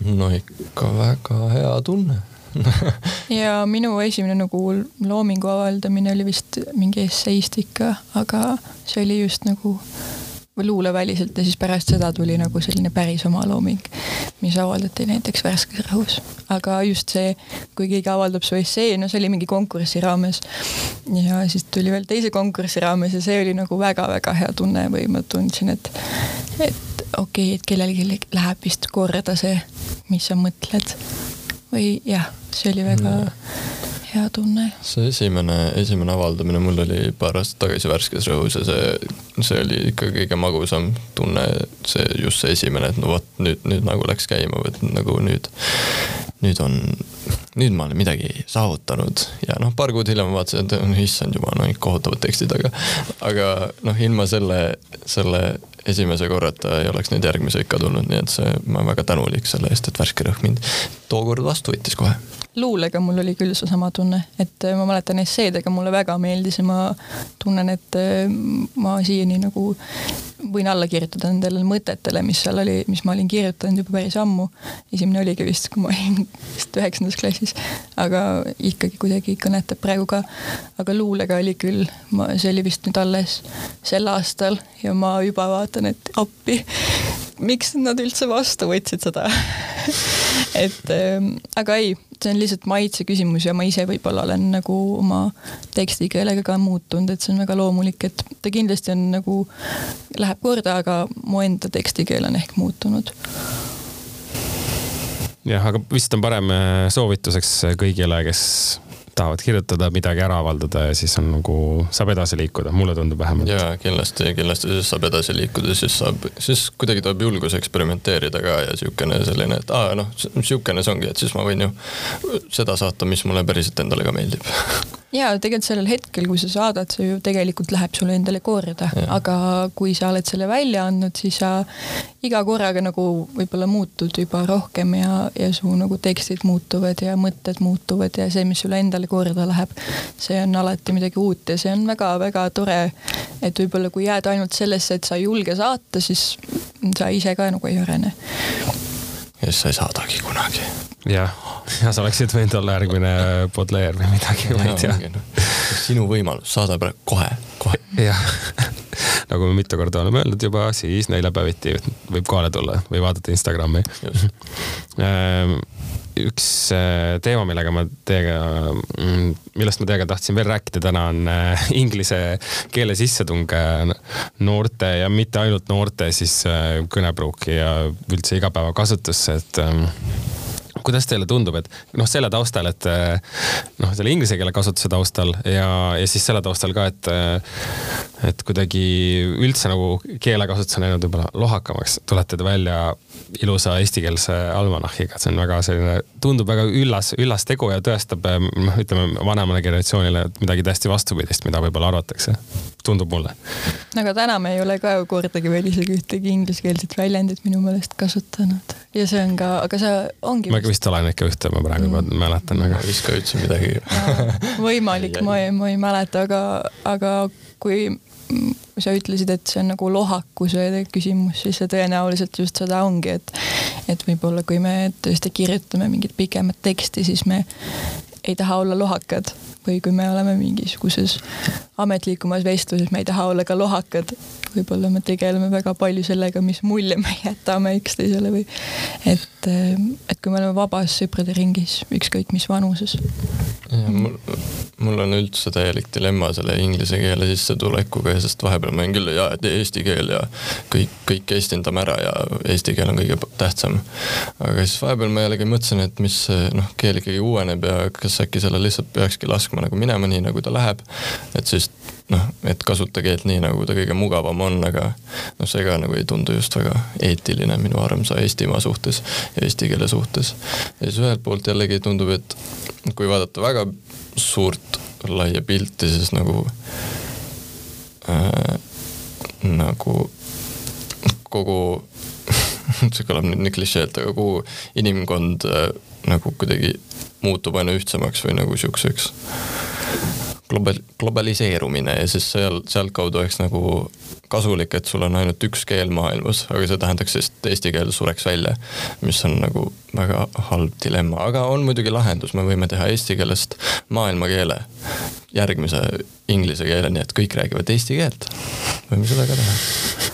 no ikka väga hea tunne *laughs* ja minu esimene nagu loomingu avaldamine oli vist mingi esseistika, aga see oli just nagu luuleväliselt ja siis pärast seda tuli nagu selline päris oma looming, mis avaldati näiteks Värskes Rõhus. aga just see, kui keegi avaldab su essee, no see oli mingi konkursi raames. ja siis tuli veel teise konkursi raames ja see oli nagu väga-väga hea tunne või ma tundsin, et, et okei okay,, et kellelgi läheb vist korda see, mis sa mõtled või jah, see oli väga mm. Hea tunne. see esimene, esimene avaldamine mul oli paar aastat tagasi Värskes Rõhus ja see, see oli ikka kõige magusam tunne, see just see esimene, et no vot nüüd, nüüd nagu läks käima, et nagu nüüd, nüüd on, nüüd ma olen midagi saavutanud ja noh, paar kuud hiljem ma vaatasin, et no issand jumal, no kohutavad tekstid, aga, aga noh, ilma selle, selle esimese korrata ei oleks neid järgmisi ikka tulnud, nii et see, ma olen väga tänulik selle eest, et Värske Rõhk mind tookord vastu võttis kohe. luulega mul oli küll seesama tunne, et ma mäletan esseedega mulle väga meeldis ja ma tunnen, et ma siiani nagu võin alla kirjutada nendele mõtetele, mis seal oli, mis ma olin kirjutanud juba päris ammu. esimene oligi vist, kui ma olin vist üheksandas klassis, aga ikkagi kuidagi kõnetab praegu ka. aga luulega oli küll, ma, see oli vist nüüd alles sel aastal ja ma juba vaatan, et appi, miks nad üldse vastu võtsid seda *laughs* *laughs* et äh, aga ei, see on lihtsalt maitse küsimus ja ma ise võib-olla olen nagu oma tekstikeelega ka muutunud, et see on väga loomulik, et ta kindlasti on nagu, läheb korda, aga mu enda tekstikeel on ehk muutunud. Jah, aga vist on parem äh, soovituseks kõigile, kes tahavad kirjutada, midagi ära avaldada ja siis on nagu, saab edasi liikuda, mulle tundub vähemalt. ja kindlasti, kindlasti siis saab edasi liikuda, siis saab, siis kuidagi tuleb julgus eksperimenteerida ka ja sihukene selline, et aa noh, sihukene see ongi, et siis ma võin ju seda saata, mis mulle päriselt endale ka meeldib. Ja tegelikult sellel hetkel, kui sa saadad, see ju tegelikult läheb sulle endale korda, aga kui sa oled selle välja andnud, siis sa iga korraga nagu võib-olla muutud juba rohkem ja, ja su nagu tekstid muutuvad ja mõtted muutuvad ja see, mis sulle endale korda läheb, see on alati midagi uut ja see on väga-väga tore. et võib-olla kui jääd ainult sellesse, et sa ei julge saata, siis sa ise ka nagu ei arene. ja siis sa ei saadagi kunagi jah, ja sa oleksid võinud olla järgmine Baudelaire või midagi, ma ei tea. sinu võimalus, saada praegu kohe, kohe. jah, nagu me mitu korda oleme öelnud juba, siis neljapäeviti võib kohale tulla või vaadata Instagrami. Üks äh, teema, millega ma teiega, mm, millest ma teiega tahtsin veel rääkida täna, on äh, inglise keele sissetung äh, noorte ja mitte ainult noorte siis kõnepruuki ja üldse igapäevakasutusse, et ähm, kuidas teile tundub, et noh, selle taustal, et noh, selle inglise keele kasutuse taustal ja, ja siis selle taustal ka, et et kuidagi üldse nagu keelekasutus on läinud võib-olla lohakamaks, tulete te välja ilusa eestikeelse almanahhiga, see on väga selline, tundub väga üllas, üllas tegu ja tõestab noh, ütleme vanemale generatsioonile midagi täiesti vastupidist, mida võib-olla arvatakse. tundub mulle. aga täna me ei ole ka ju kordagi veel isegi ühtegi ingliskeelset väljendit minu meelest kasutanud ja see on ka, aga see ongi. ma vist olen ikka ühte, ma praegu mm. mäletan, aga. vist ka üldse midagi võimalik, ma ei, ma ei mäleta, aga, aga kui sa ütlesid, et see on nagu lohakuse küsimus, siis see tõenäoliselt just seda ongi, et et võib-olla kui me tõesti kirjutame mingit pikemat teksti, siis me ei taha olla lohakad. Või kui me oleme mingisuguses ametlikumas vestluses, me ei taha olla ka lohakad. võib-olla me tegeleme väga palju sellega, mis mulje me jätame üksteisele või et, et kui me oleme vabas sõprade ringis, ükskõik mis vanuses. mul, mul on üldse täielik dilemma selle inglise keele sissetulekuga, sest vahepeal ma olen küll ja, et eesti keel ja kõik, kõik eestindame ära ja eesti keel on kõige tähtsam. aga siis vahepeal ma jällegi mõtlesin, et mis noh, keel ikkagi uueneb ja kas äkki selle lihtsalt peakski laskma nagu minema nii, nagu ta läheb. et siis noh, et kasuta keelt nii, nagu ta kõige mugavam on, aga noh, see ka nagu ei tundu just väga eetiline minu armsa Eestimaa suhtes ja eesti keele suhtes. ja siis ühelt poolt jällegi tundub, et kui vaadata väga suurt laia pilti, siis nagu äh, nagu kogu *laughs* see kõlab nüüd nii klišeelt, aga kogu inimkond äh, nagu kuidagi muutub aina ühtsemaks või nagu siukseks global, globaliseerumine ja siis seal, sealtkaudu oleks nagu kasulik, et sul on ainult üks keel maailmas, aga see tähendaks et eesti keel sureks välja, mis on nagu väga halb dilemma, aga on muidugi lahendus, me võime teha eesti keelest maailmakeele, järgmise inglise keele, nii et kõik räägivad eesti keelt. võime seda ka teha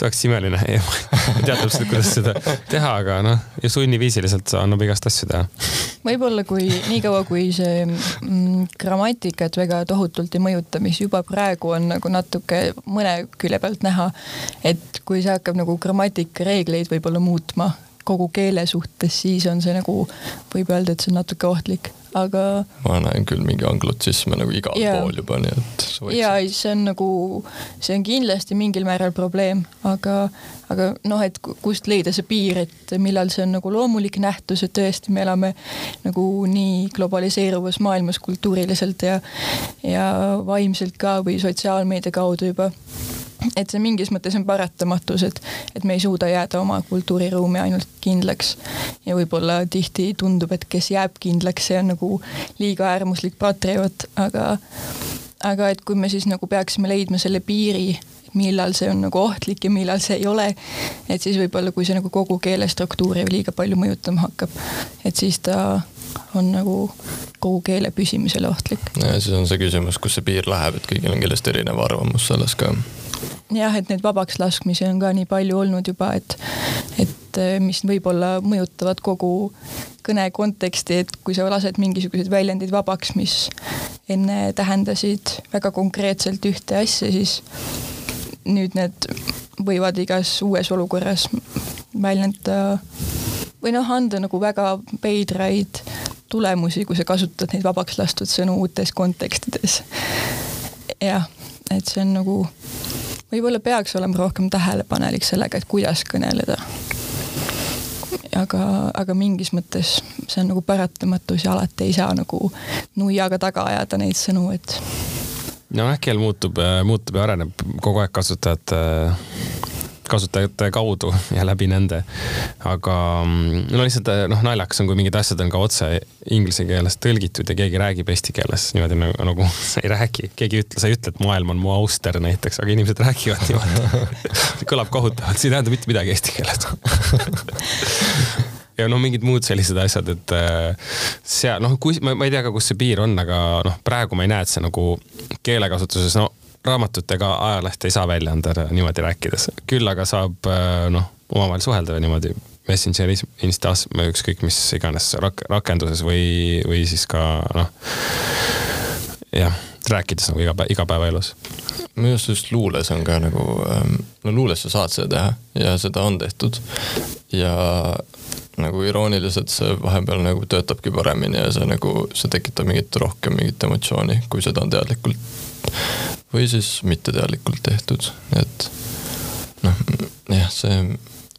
see oleks imeline, ei tea täpselt, kuidas seda teha, aga noh, ja sunniviisiliselt annab igast asju teha. võib-olla kui niikaua, kui see mm, grammatikat väga tohutult ei mõjuta, mis juba praegu on nagu natuke mõne külje pealt näha, et kui see hakkab nagu grammatikareegleid võib-olla muutma kogu keele suhtes, siis on see nagu, võib öelda, et see on natuke ohtlik aga. ma näen küll mingi anglotsisme nagu igal yeah. pool juba, nii et. ja see on nagu, see on kindlasti mingil määral probleem, aga, aga noh, et kust leida see piir, et millal see on nagu loomulik nähtus, et tõesti, me elame nagu nii globaliseeruvas maailmas kultuuriliselt ja, ja vaimselt ka või sotsiaalmeedia kaudu juba et see mingis mõttes on paratamatus, et, et me ei suuda jääda oma kultuuriruumi ainult kindlaks. ja võib-olla tihti tundub, et kes jääb kindlaks, see on nagu liiga äärmuslik patrioot, aga, aga et kui me siis nagu peaksime leidma selle piiri, millal see on nagu ohtlik ja millal see ei ole, et siis võib-olla, kui see nagu kogu keelestruktuuri liiga palju mõjutama hakkab, et siis ta on nagu kogu keele püsimisele ohtlik. ja siis on see küsimus, kus see piir läheb, et kõigil on kindlasti erinev arvamus selles ka jah, et neid vabaks laskmisi on ka nii palju olnud juba, et, et eh, mis võib-olla mõjutavad kogu kõne konteksti, et kui sa lased mingisugused väljendid vabaks, mis enne tähendasid väga konkreetselt ühte asja, siis nüüd need võivad igas uues olukorras väljendada või noh, anda nagu väga veidraid tulemusi, kui sa kasutad neid vabaks lastud sõnu uutes kontekstides. jah, et see on nagu võib-olla peaks olema rohkem tähelepanelik sellega, et kuidas kõneleda. aga, aga mingis mõttes see on nagu paratamatus ja alati ei saa nagu nuiaga taga ajada neid sõnu, et. Nojah, keel muutub, muutub ja areneb. Kogu aeg kasutajate kasutajate kaudu ja läbi nende. aga mm, no lihtsalt noh, naljakas on, kui mingid asjad on ka otse inglise keelest tõlgitud ja keegi räägib eesti keeles niimoodi nagu, nagu *laughs* sa ei räägi, keegi ei ütle, sa ei ütle, et maailm on mu auster näiteks, aga inimesed *laughs* räägivad niimoodi. *laughs* Kõlab kohutavalt, see ei tähenda mitte midagi eesti keeles ja no mingid muud sellised asjad, et äh, seal noh, kui ma, ma ei tea ka, kus see piir on, aga noh, praegu ma ei näe, et see nagu keelekasutuses, no raamatutega ajalehte ei saa välja anda niimoodi rääkides, küll aga saab äh, noh, omavahel suhelda niimoodi Messengeris, Instas, ükskõik mis iganes rak-, rakenduses või, või siis ka noh, jah, rääkides nagu iga päev, igapäevaelus. minu arust just luules on ka nagu, ähm, no luules sa saad seda teha ja seda on tehtud ja nagu irooniliselt see vahepeal nagu töötabki paremini ja see nagu, see tekitab mingit rohkem mingit emotsiooni, kui seda on teadlikult või siis mitteteadlikult tehtud, et noh, jah, see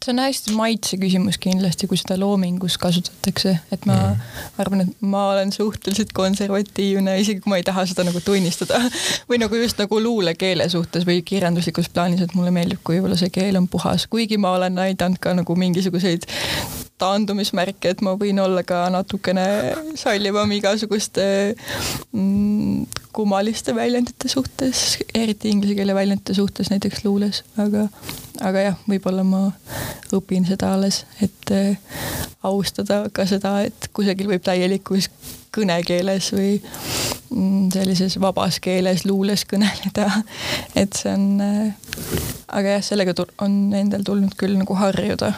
see on hästi maitse küsimus kindlasti, kui seda loomingus kasutatakse, et ma mm. arvan, et ma olen suhteliselt konservatiivne, isegi kui ma ei taha seda nagu tunnistada *laughs* või nagu just nagu luulekeele suhtes või kirjanduslikus plaanis, et mulle meeldib, kui võib-olla see keel on puhas, kuigi ma olen näidanud ka nagu mingisuguseid taandumismärke, et ma võin olla ka natukene sallivam igasuguste mm, kummaliste väljendite suhtes, eriti inglise keele väljendite suhtes näiteks luules, aga, aga jah, võib-olla ma õpin seda alles, et äh, austada ka seda, et kusagil võib täielikus kõnekeeles või mm, sellises vabas keeles luules kõneleda. *laughs* et see on äh,, aga jah, sellega on endal tulnud küll nagu harjuda,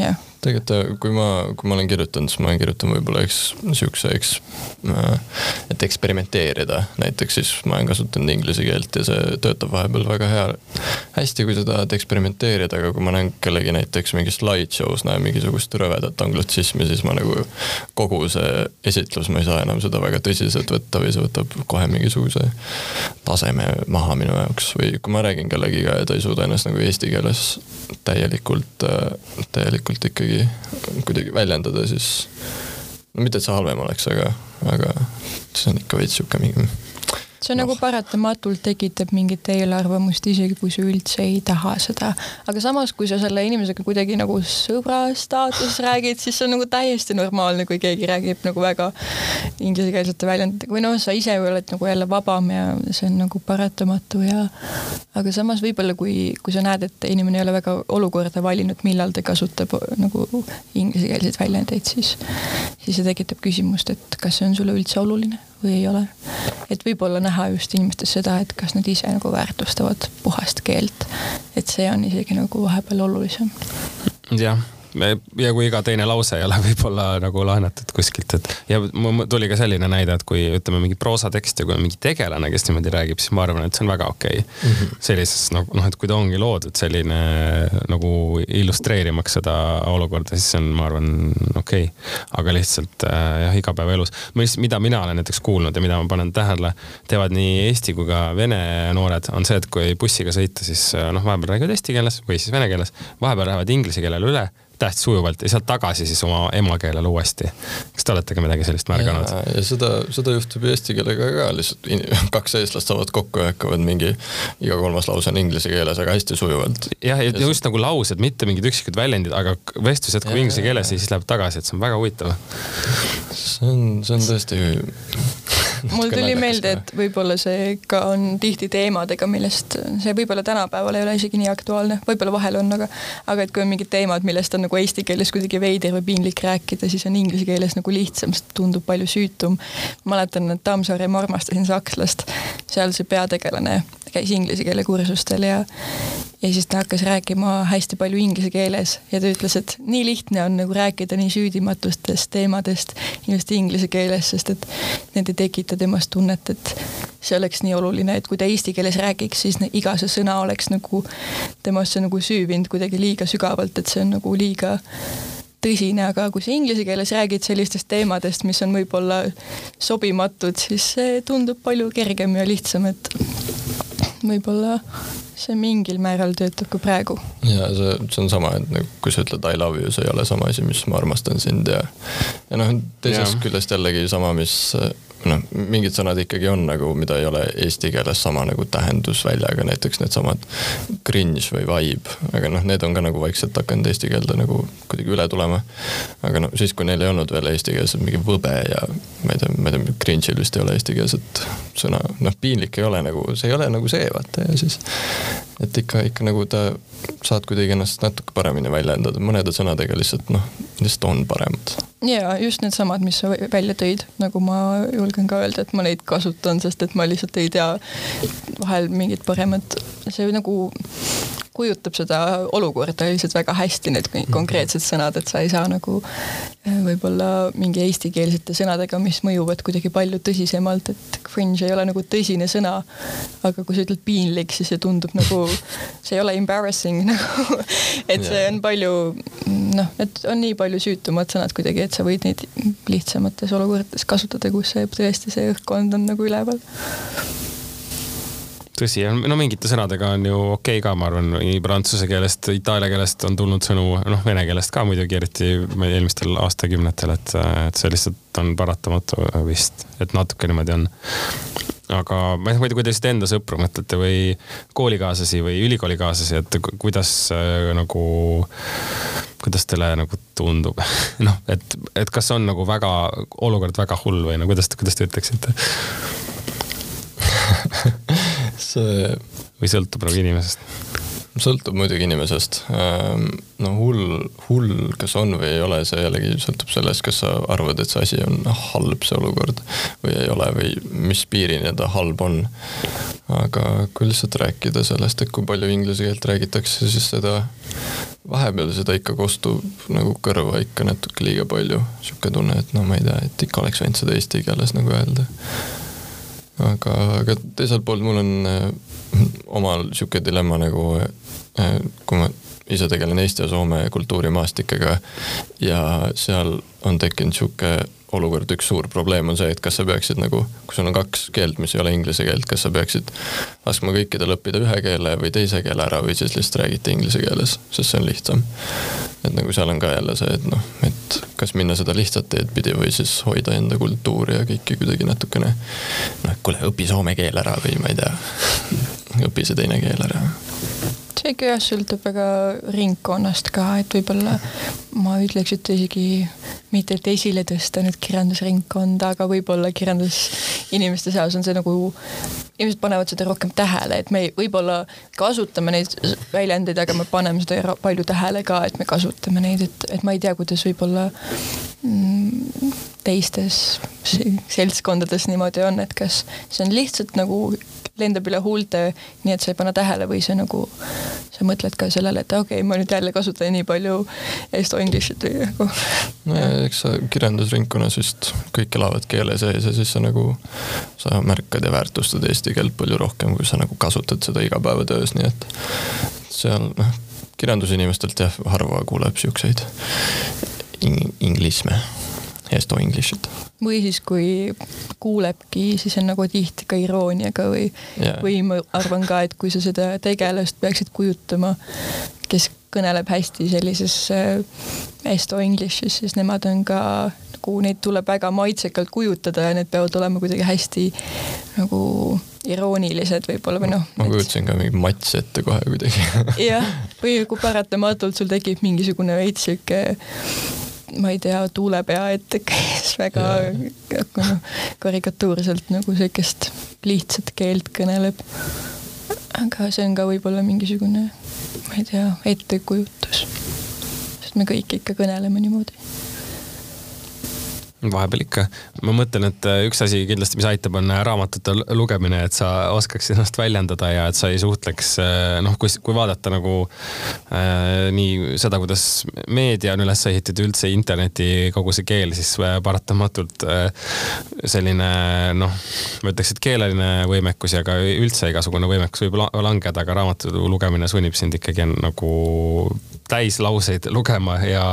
jah tegelikult äh, kui ma, kui ma olen kirjutanud, siis ma olen kirjutanud võib-olla eks siukse, eks, äh, et eksperimenteerida, näiteks siis ma olen kasutanud inglise keelt ja see töötab vahepeal väga hea, hästi, kui sa tahad eksperimenteerida, aga kui ma näen kellegi näiteks mingis slideshow's näen mingisugust rõvedat anglotsismi, siis ma nagu kogu see esitlus, ma ei saa enam seda väga tõsiselt võtta või see võtab kohe mingisuguse taseme maha minu jaoks. Või kui ma räägin kellegiga ja ta ei suuda ennast nagu eesti keeles täielikult, äh, täielikult ikkagi kuidagi, kuidagi väljendada, siis no mitte, et see halvem oleks, aga, aga see on ikka veits sihuke mingi see no. nagu paratamatult tekitab mingit eelarvamust, isegi kui sa üldse ei taha seda. aga samas, kui sa selle inimesega kuidagi nagu sõbra staatuses räägid, siis see on nagu täiesti normaalne, kui keegi räägib nagu väga inglisekeelsete väljenditega või noh, sa ise oled nagu jälle vabam ja see on nagu paratamatu ja aga samas võib-olla, kui, kui sa näed, et inimene ei ole väga olukorda valinud, millal ta kasutab nagu inglisekeelseid väljendeid, siis, siis see tekitab küsimust, et kas see on sulle üldse oluline või ei ole. et võib-olla näha just inimestes seda, et kas nad ise nagu väärtustavad puhast keelt. et see on isegi nagu vahepeal olulisem. jah ja kui iga teine lause ei ole *laughs* võib-olla nagu laenatud kuskilt, et ja mul tuli ka selline näide, et kui ütleme mingi proosatekst ja kui on mingi tegelane, kes niimoodi räägib, siis ma arvan, et see on väga okei. Okay. mm -hmm.. sellises nagu noh, et kui ta ongi loodud selline nagu illustreerimaks seda olukorda, siis see on, ma arvan, okei. Okay.. aga lihtsalt äh, jah, igapäevaelus, mida mina olen näiteks kuulnud ja mida ma panen tähele, teevad nii eesti kui ka vene noored, on see, et kui bussiga sõita, siis äh, noh, vahepeal räägivad eesti keeles või siis vene keeles, vahepeal lähevad inglise keelele üle täht sujuvalt ja sealt tagasi siis oma emakeelele uuesti. kas te olete ka midagi sellist märganud? ja seda, seda juhtub ju eesti keelega ka lihtsalt kaks eestlast saavad kokku ja hakkavad mingi, iga kolmas lause on inglise keeles, aga hästi sujuvalt. jah, ja just nagu laused, mitte mingid üksikud väljendid, aga vestlus jätkub inglise keeles ja siis läheb tagasi, et see on väga huvitav. see on, see on tõesti mul tuli meelde, et võib-olla see ka on tihti teemadega, millest see võib-olla tänapäeval ei ole isegi nii aktuaalne, võib-olla vahel on, aga, aga et kui on mingid teemad, millest on nagu eesti keeles kuidagi veider või piinlik rääkida, siis on inglise keeles nagu lihtsam, sest tundub palju süütum. mäletan, et Tammsaare Ma armastasin sakslast, seal see peategelane käis inglise keele kursustel ja ja siis ta hakkas rääkima hästi palju inglise keeles ja ta ütles, et nii lihtne on nagu rääkida nii süüdimatustest teemadest just inglise keeles, sest et need ei tekita temas tunnet, et see oleks nii oluline, et kui ta eesti keeles räägiks, siis iga see sõna oleks nagu temasse nagu süüvinud kuidagi liiga sügavalt, et see on nagu liiga tõsine, aga kui sa inglise keeles räägid sellistest teemadest, mis on võib-olla sobimatud, siis see tundub palju kergem ja lihtsam, et võib-olla see mingil määral töötab ka praegu. ja see, see on sama, et nagu kui sa ütled I love you, see ei ole sama asi, mis ma armastan sind ja ja noh, teisest ja. küljest jällegi sama, mis noh, mingid sõnad ikkagi on nagu, mida ei ole eesti keeles sama nagu tähendusväljaga, näiteks needsamad cringe või vibe, aga noh, need on ka nagu vaikselt hakanud eesti keelde nagu kuidagi üle tulema. aga noh, siis kui neil ei olnud veel eestikeelset mingi võbe ja ma ei tea, ma ei tea, cringe'il vist ei ole eestikeelset sõna, noh, piinlik ei ole nagu, see ei ole nagu see, vaata ja siis et ikka, ikka nagu ta, saad kuidagi ennast natuke paremini väljendada, mõnede sõnadega lihtsalt noh, lihtsalt on paremad. ja just needsamad, mis sa välja tõid, nagu ma julgen ka öelda, et ma neid kasutan, sest et ma lihtsalt ei tea vahel mingit paremat, see nagu kujutab seda olukorda lihtsalt väga hästi, need mhm. konkreetsed sõnad, et sa ei saa nagu eh, võib-olla mingi eestikeelsete sõnadega, mis mõjuvad kuidagi palju tõsisemalt, et cringe ei ole nagu tõsine sõna. aga kui sa ütled piinlik, siis see tundub nagu, *laughs* see ei ole embarrassing *laughs* nagu, et see on palju noh, et on nii palju süütumad sõnad kuidagi, et sa võid neid lihtsamates olukordades kasutada, kus see tõesti see õhkkond on nagu üleval tõsi, no mingite sõnadega on ju okei okay ka, ma arvan, nii prantsuse keelest, itaalia keelest on tulnud sõnu, noh, vene keelest ka muidugi, eriti eelmistel aastakümnetel, et, et see lihtsalt on paratamatu vist, et natuke niimoodi on. Aga ma ei tea, kui te lihtsalt enda sõpru mõtlete või koolikaaslasi või ülikoolikaaslasi, et kuidas äh, nagu, kuidas teile nagu tundub? *laughs* Noh, et, et kas on nagu väga, olukord väga hull või no kuidas, kuidas te ütleksite *laughs* see. või sõltub nagu inimesest? sõltub muidugi inimesest. Ehm, no hull, hull, kas on või ei ole, see jällegi sõltub sellest, kas sa arvad, et see asi on halb, see olukord või ei ole või mis piirini ta halb on. aga kui lihtsalt rääkida sellest, et kui palju inglise keelt räägitakse, siis seda vahepeal seda ikka kostub nagu kõrva ikka natuke liiga palju. sihuke tunne, et no ma ei tea, et ikka oleks võinud seda eesti keeles nagu öelda aga, aga teiselt poolt mul on äh, omal sihuke dilemma nagu äh, kui ma ise tegelen Eesti ja Soome kultuurimaastikega ja seal on tekkinud sihuke olukord, üks suur probleem on see, et kas sa peaksid nagu, kui sul on kaks keelt, mis ei ole inglise keelt, kas sa peaksid laskma kõikidel õppida ühe keele või teise keele ära või siis lihtsalt räägite inglise keeles, sest see on lihtsam. et nagu seal on ka jälle see, et noh, et kas minna seda lihtsat teed pidi või siis hoida enda kultuuri ja kõike kuidagi natukene noh, kuule, õpi soome keel ära või ma ei tea, õpi see teine keel ära see ikka jah, sõltub väga ringkonnast ka, et võib-olla ma ütleks, et isegi mitte, et esile tõsta nüüd kirjandusringkonda, aga võib-olla kirjandusinimeste seas on see nagu, inimesed panevad seda rohkem tähele, et me võib-olla kasutame neid väljendeid, aga me paneme seda palju tähele ka, et me kasutame neid, et, et ma ei tea, kuidas võib-olla mm, teistes seltskondades niimoodi on, et kas see on lihtsalt nagu lendab üle huulte, nii et sa ei pane tähele või see nagu, sa mõtled ka sellele, et okei okay,, ma nüüd jälle kasutan nii palju esto english'it või nagu. no ja eks sa kirjandusringkonnas vist kõik elavad keele sees ja siis sa nagu, sa märkad ja väärtustad eesti keelt palju rohkem, kui sa nagu kasutad seda igapäevatöös, nii et seal noh, kirjandusinimestelt jah, harva kuuleb siukseid ing inglisme Esto English'it. või siis, kui kuulebki, siis on nagu tihti ka irooniaga või yeah., või ma arvan ka, et kui sa seda tegelast peaksid kujutama, kes kõneleb hästi sellises Esto English'is, siis nemad on ka nagu neid tuleb väga maitsekalt kujutada ja need peavad olema kuidagi hästi nagu iroonilised võib-olla või noh. ma kujutasin ka mingi mats ette kohe kuidagi jah, või kui paratamatult sul tekib mingisugune veits sihuke ma ei tea, tuulepea ette käis väga noh, karikatuurselt nagu sihukest lihtsat keelt kõneleb. aga see on ka võib-olla mingisugune, ma ei tea, ettekujutus. sest me kõik ikka kõneleme niimoodi vahepeal ikka. ma mõtlen, et äh, üks asi kindlasti, mis aitab, on äh, raamatute lugemine, et sa oskaks ennast väljendada ja et sa ei suhtleks, äh, noh, kui, kui vaadata nagu äh, nii seda, kuidas meedia on üles ehitatud, üldse interneti kogu see keel, siis paratamatult äh, selline noh, ma ütleks, et keeleline võimekus ja ka üldse igasugune võimekus võib langeda, aga raamatu lugemine sunnib sind ikkagi nagu täislauseid lugema ja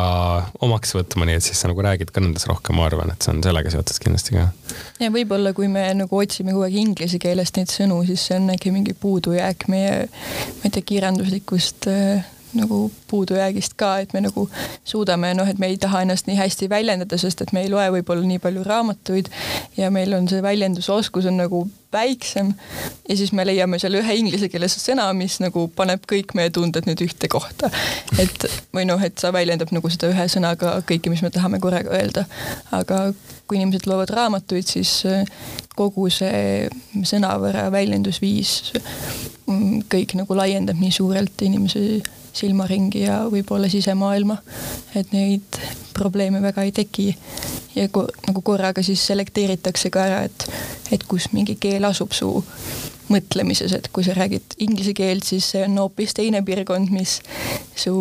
omaks võtma, nii et siis sa nagu räägid kõnedes rohkem, ma arvan, et see on sellega seotud kindlasti ka. ja võib-olla, kui me nagu otsime kogu aeg inglise keelest neid sõnu, siis see on äkki mingi puudujääk meie, ma ei tea, kirjanduslikust äh, nagu puudujäägist ka, et me nagu suudame, noh, et me ei taha ennast nii hästi väljendada, sest et me ei loe võib-olla nii palju raamatuid ja meil on see väljendusoskus on nagu väiksem ja siis me leiame seal ühe inglisekeelse sõna, mis nagu paneb kõik meie tunded nüüd ühte kohta. et või noh, et see väljendab nagu seda ühe sõnaga kõike, mis me tahame korraga öelda. aga kui inimesed loevad raamatuid, siis äh, kogu see sõnavara väljendusviis mm, kõik nagu laiendab nii suurelt inimese silmaringi ja võib-olla sisemaailma. et neid probleeme väga ei teki. ja ko, nagu korraga siis selekteeritakse ka ära, et, et kus mingi keel asub su mõtlemises, et kui sa räägid inglise keelt, siis see on hoopis teine piirkond, mis su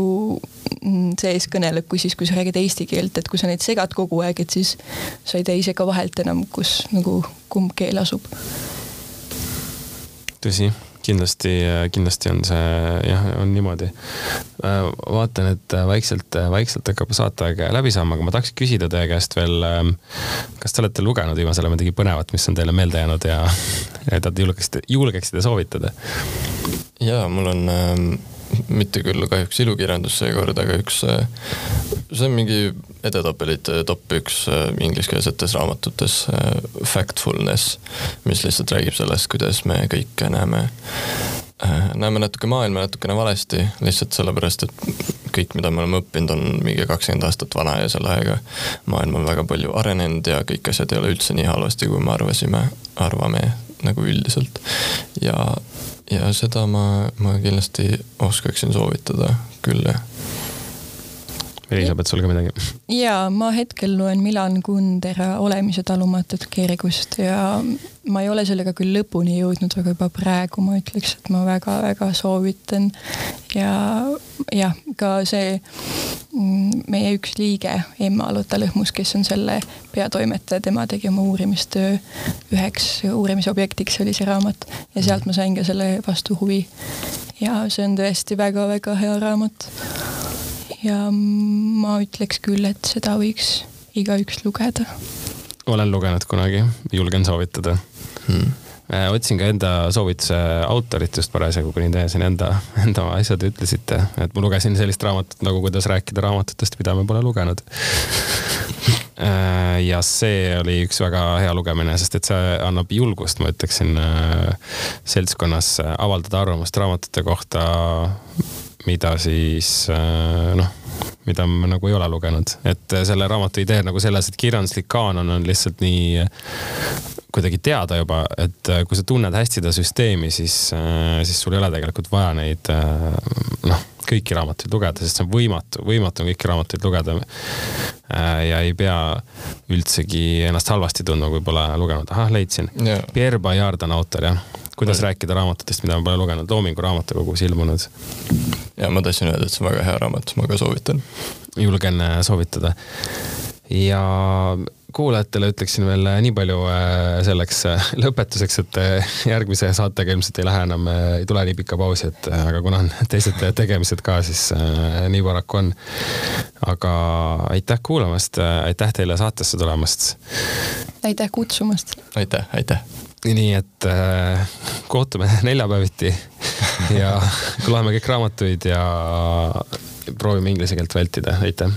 mm, sees kõneleb, kui siis, kui sa räägid eesti keelt, et kui sa neid segad kogu aeg, et siis sa ei tea ise ka vahelt enam, kus nagu kumb keel asub. tõsi kindlasti, kindlasti on see jah, on niimoodi. vaatan, et vaikselt, vaikselt hakkab saateaeg läbi saama, aga ma tahaks küsida teie käest veel. kas te olete lugenud viimasel ajal midagi põnevat, mis on teile meelde jäänud ja, *laughs* ja te julgeksite, julgeksite soovitada? ja mul on ähm mitte küll kahjuks ilukirjandus seekord, aga üks, äh, see on mingi edetabelite top üks äh, ingliskeelsetes raamatutes, äh, Factfulness, mis lihtsalt räägib sellest, kuidas me kõike näeme, näeme natuke maailma natukene valesti, lihtsalt sellepärast, et kõik, mida me oleme õppinud, on mingi kakskümmend aastat vana ja selle ajaga maailm on väga palju arenenud ja kõik asjad ei ole üldse nii halvasti, kui me arvasime, arvame nagu üldiselt. ja ja seda ma, ma kindlasti oskaksin soovitada küll, jah. Elisabeth, sul ka midagi? jaa, ma hetkel loen Milan Kundera Olemise talumatut kergust ja ma ei ole sellega küll lõpuni jõudnud, aga juba praegu ma ütleks, et ma väga-väga soovitan. ja jah, ka see mm, meie üks liige, Emma Lotta Lõhmus, kes on selle peatoimetaja, tema tegi oma uurimistöö üheks uurimisobjektiks oli see raamat ja sealt ma sain ka selle vastu huvi. ja see on tõesti väga-väga hea raamat. Ja ma ütleks küll, et seda võiks igaüks lugeda. olen lugenud kunagi, julgen soovitada. Hmm. Otsin ka enda soovituse autorit just parasjagu, kuni teie siin enda, enda asjad ütlesite, et ma lugesin sellist raamatut nagu Kuidas rääkida raamatutest, mida ma pole lugenud. *laughs* Äh, ja see oli üks väga hea lugemine, sest et see annab julgust, ma ütleksin, äh, seltskonnas avaldada arvamust raamatute kohta, mida siis noh mida ma nagu ei ole lugenud, et selle raamatu idee nagu selles, et kirjanduslik kaanon on lihtsalt nii kuidagi teada juba, et äh, kui sa tunned hästi seda süsteemi, siis, äh, siis sul ei ole tegelikult vaja neid äh, noh, kõiki raamatuid lugeda, sest see on võimatu, võimatu on kõiki raamatuid lugeda. ja ei pea üldsegi ennast halvasti tundma, kui pole lugenud, ahah, leidsin. Yeah.. Pierre Bayard on autor jah, kuidas yeah. rääkida raamatutest, mida ma pole lugenud, Loomingu raamatukogus ilmunud. ja ma tahtsin öelda, et see on väga hea raamat, ma ka soovitan. julgen soovitada ja kuulajatele ütleksin veel äh, nii palju äh, selleks äh, lõpetuseks, et järgmise saatega ilmselt ei lähe enam, ei tule nii pikka pausi, et aga kuna on *laughs* teised tegemised ka, siis nii paraku on. aga aitäh kuulamast, aitäh teile saatesse tulemast. aitäh kutsumast. aitäh, aitäh. Nii et äh, kohtume *laughs* neljapäeviti ja *laughs* loeme kõik raamatuid ja proovime inglise keelt vältida, aitäh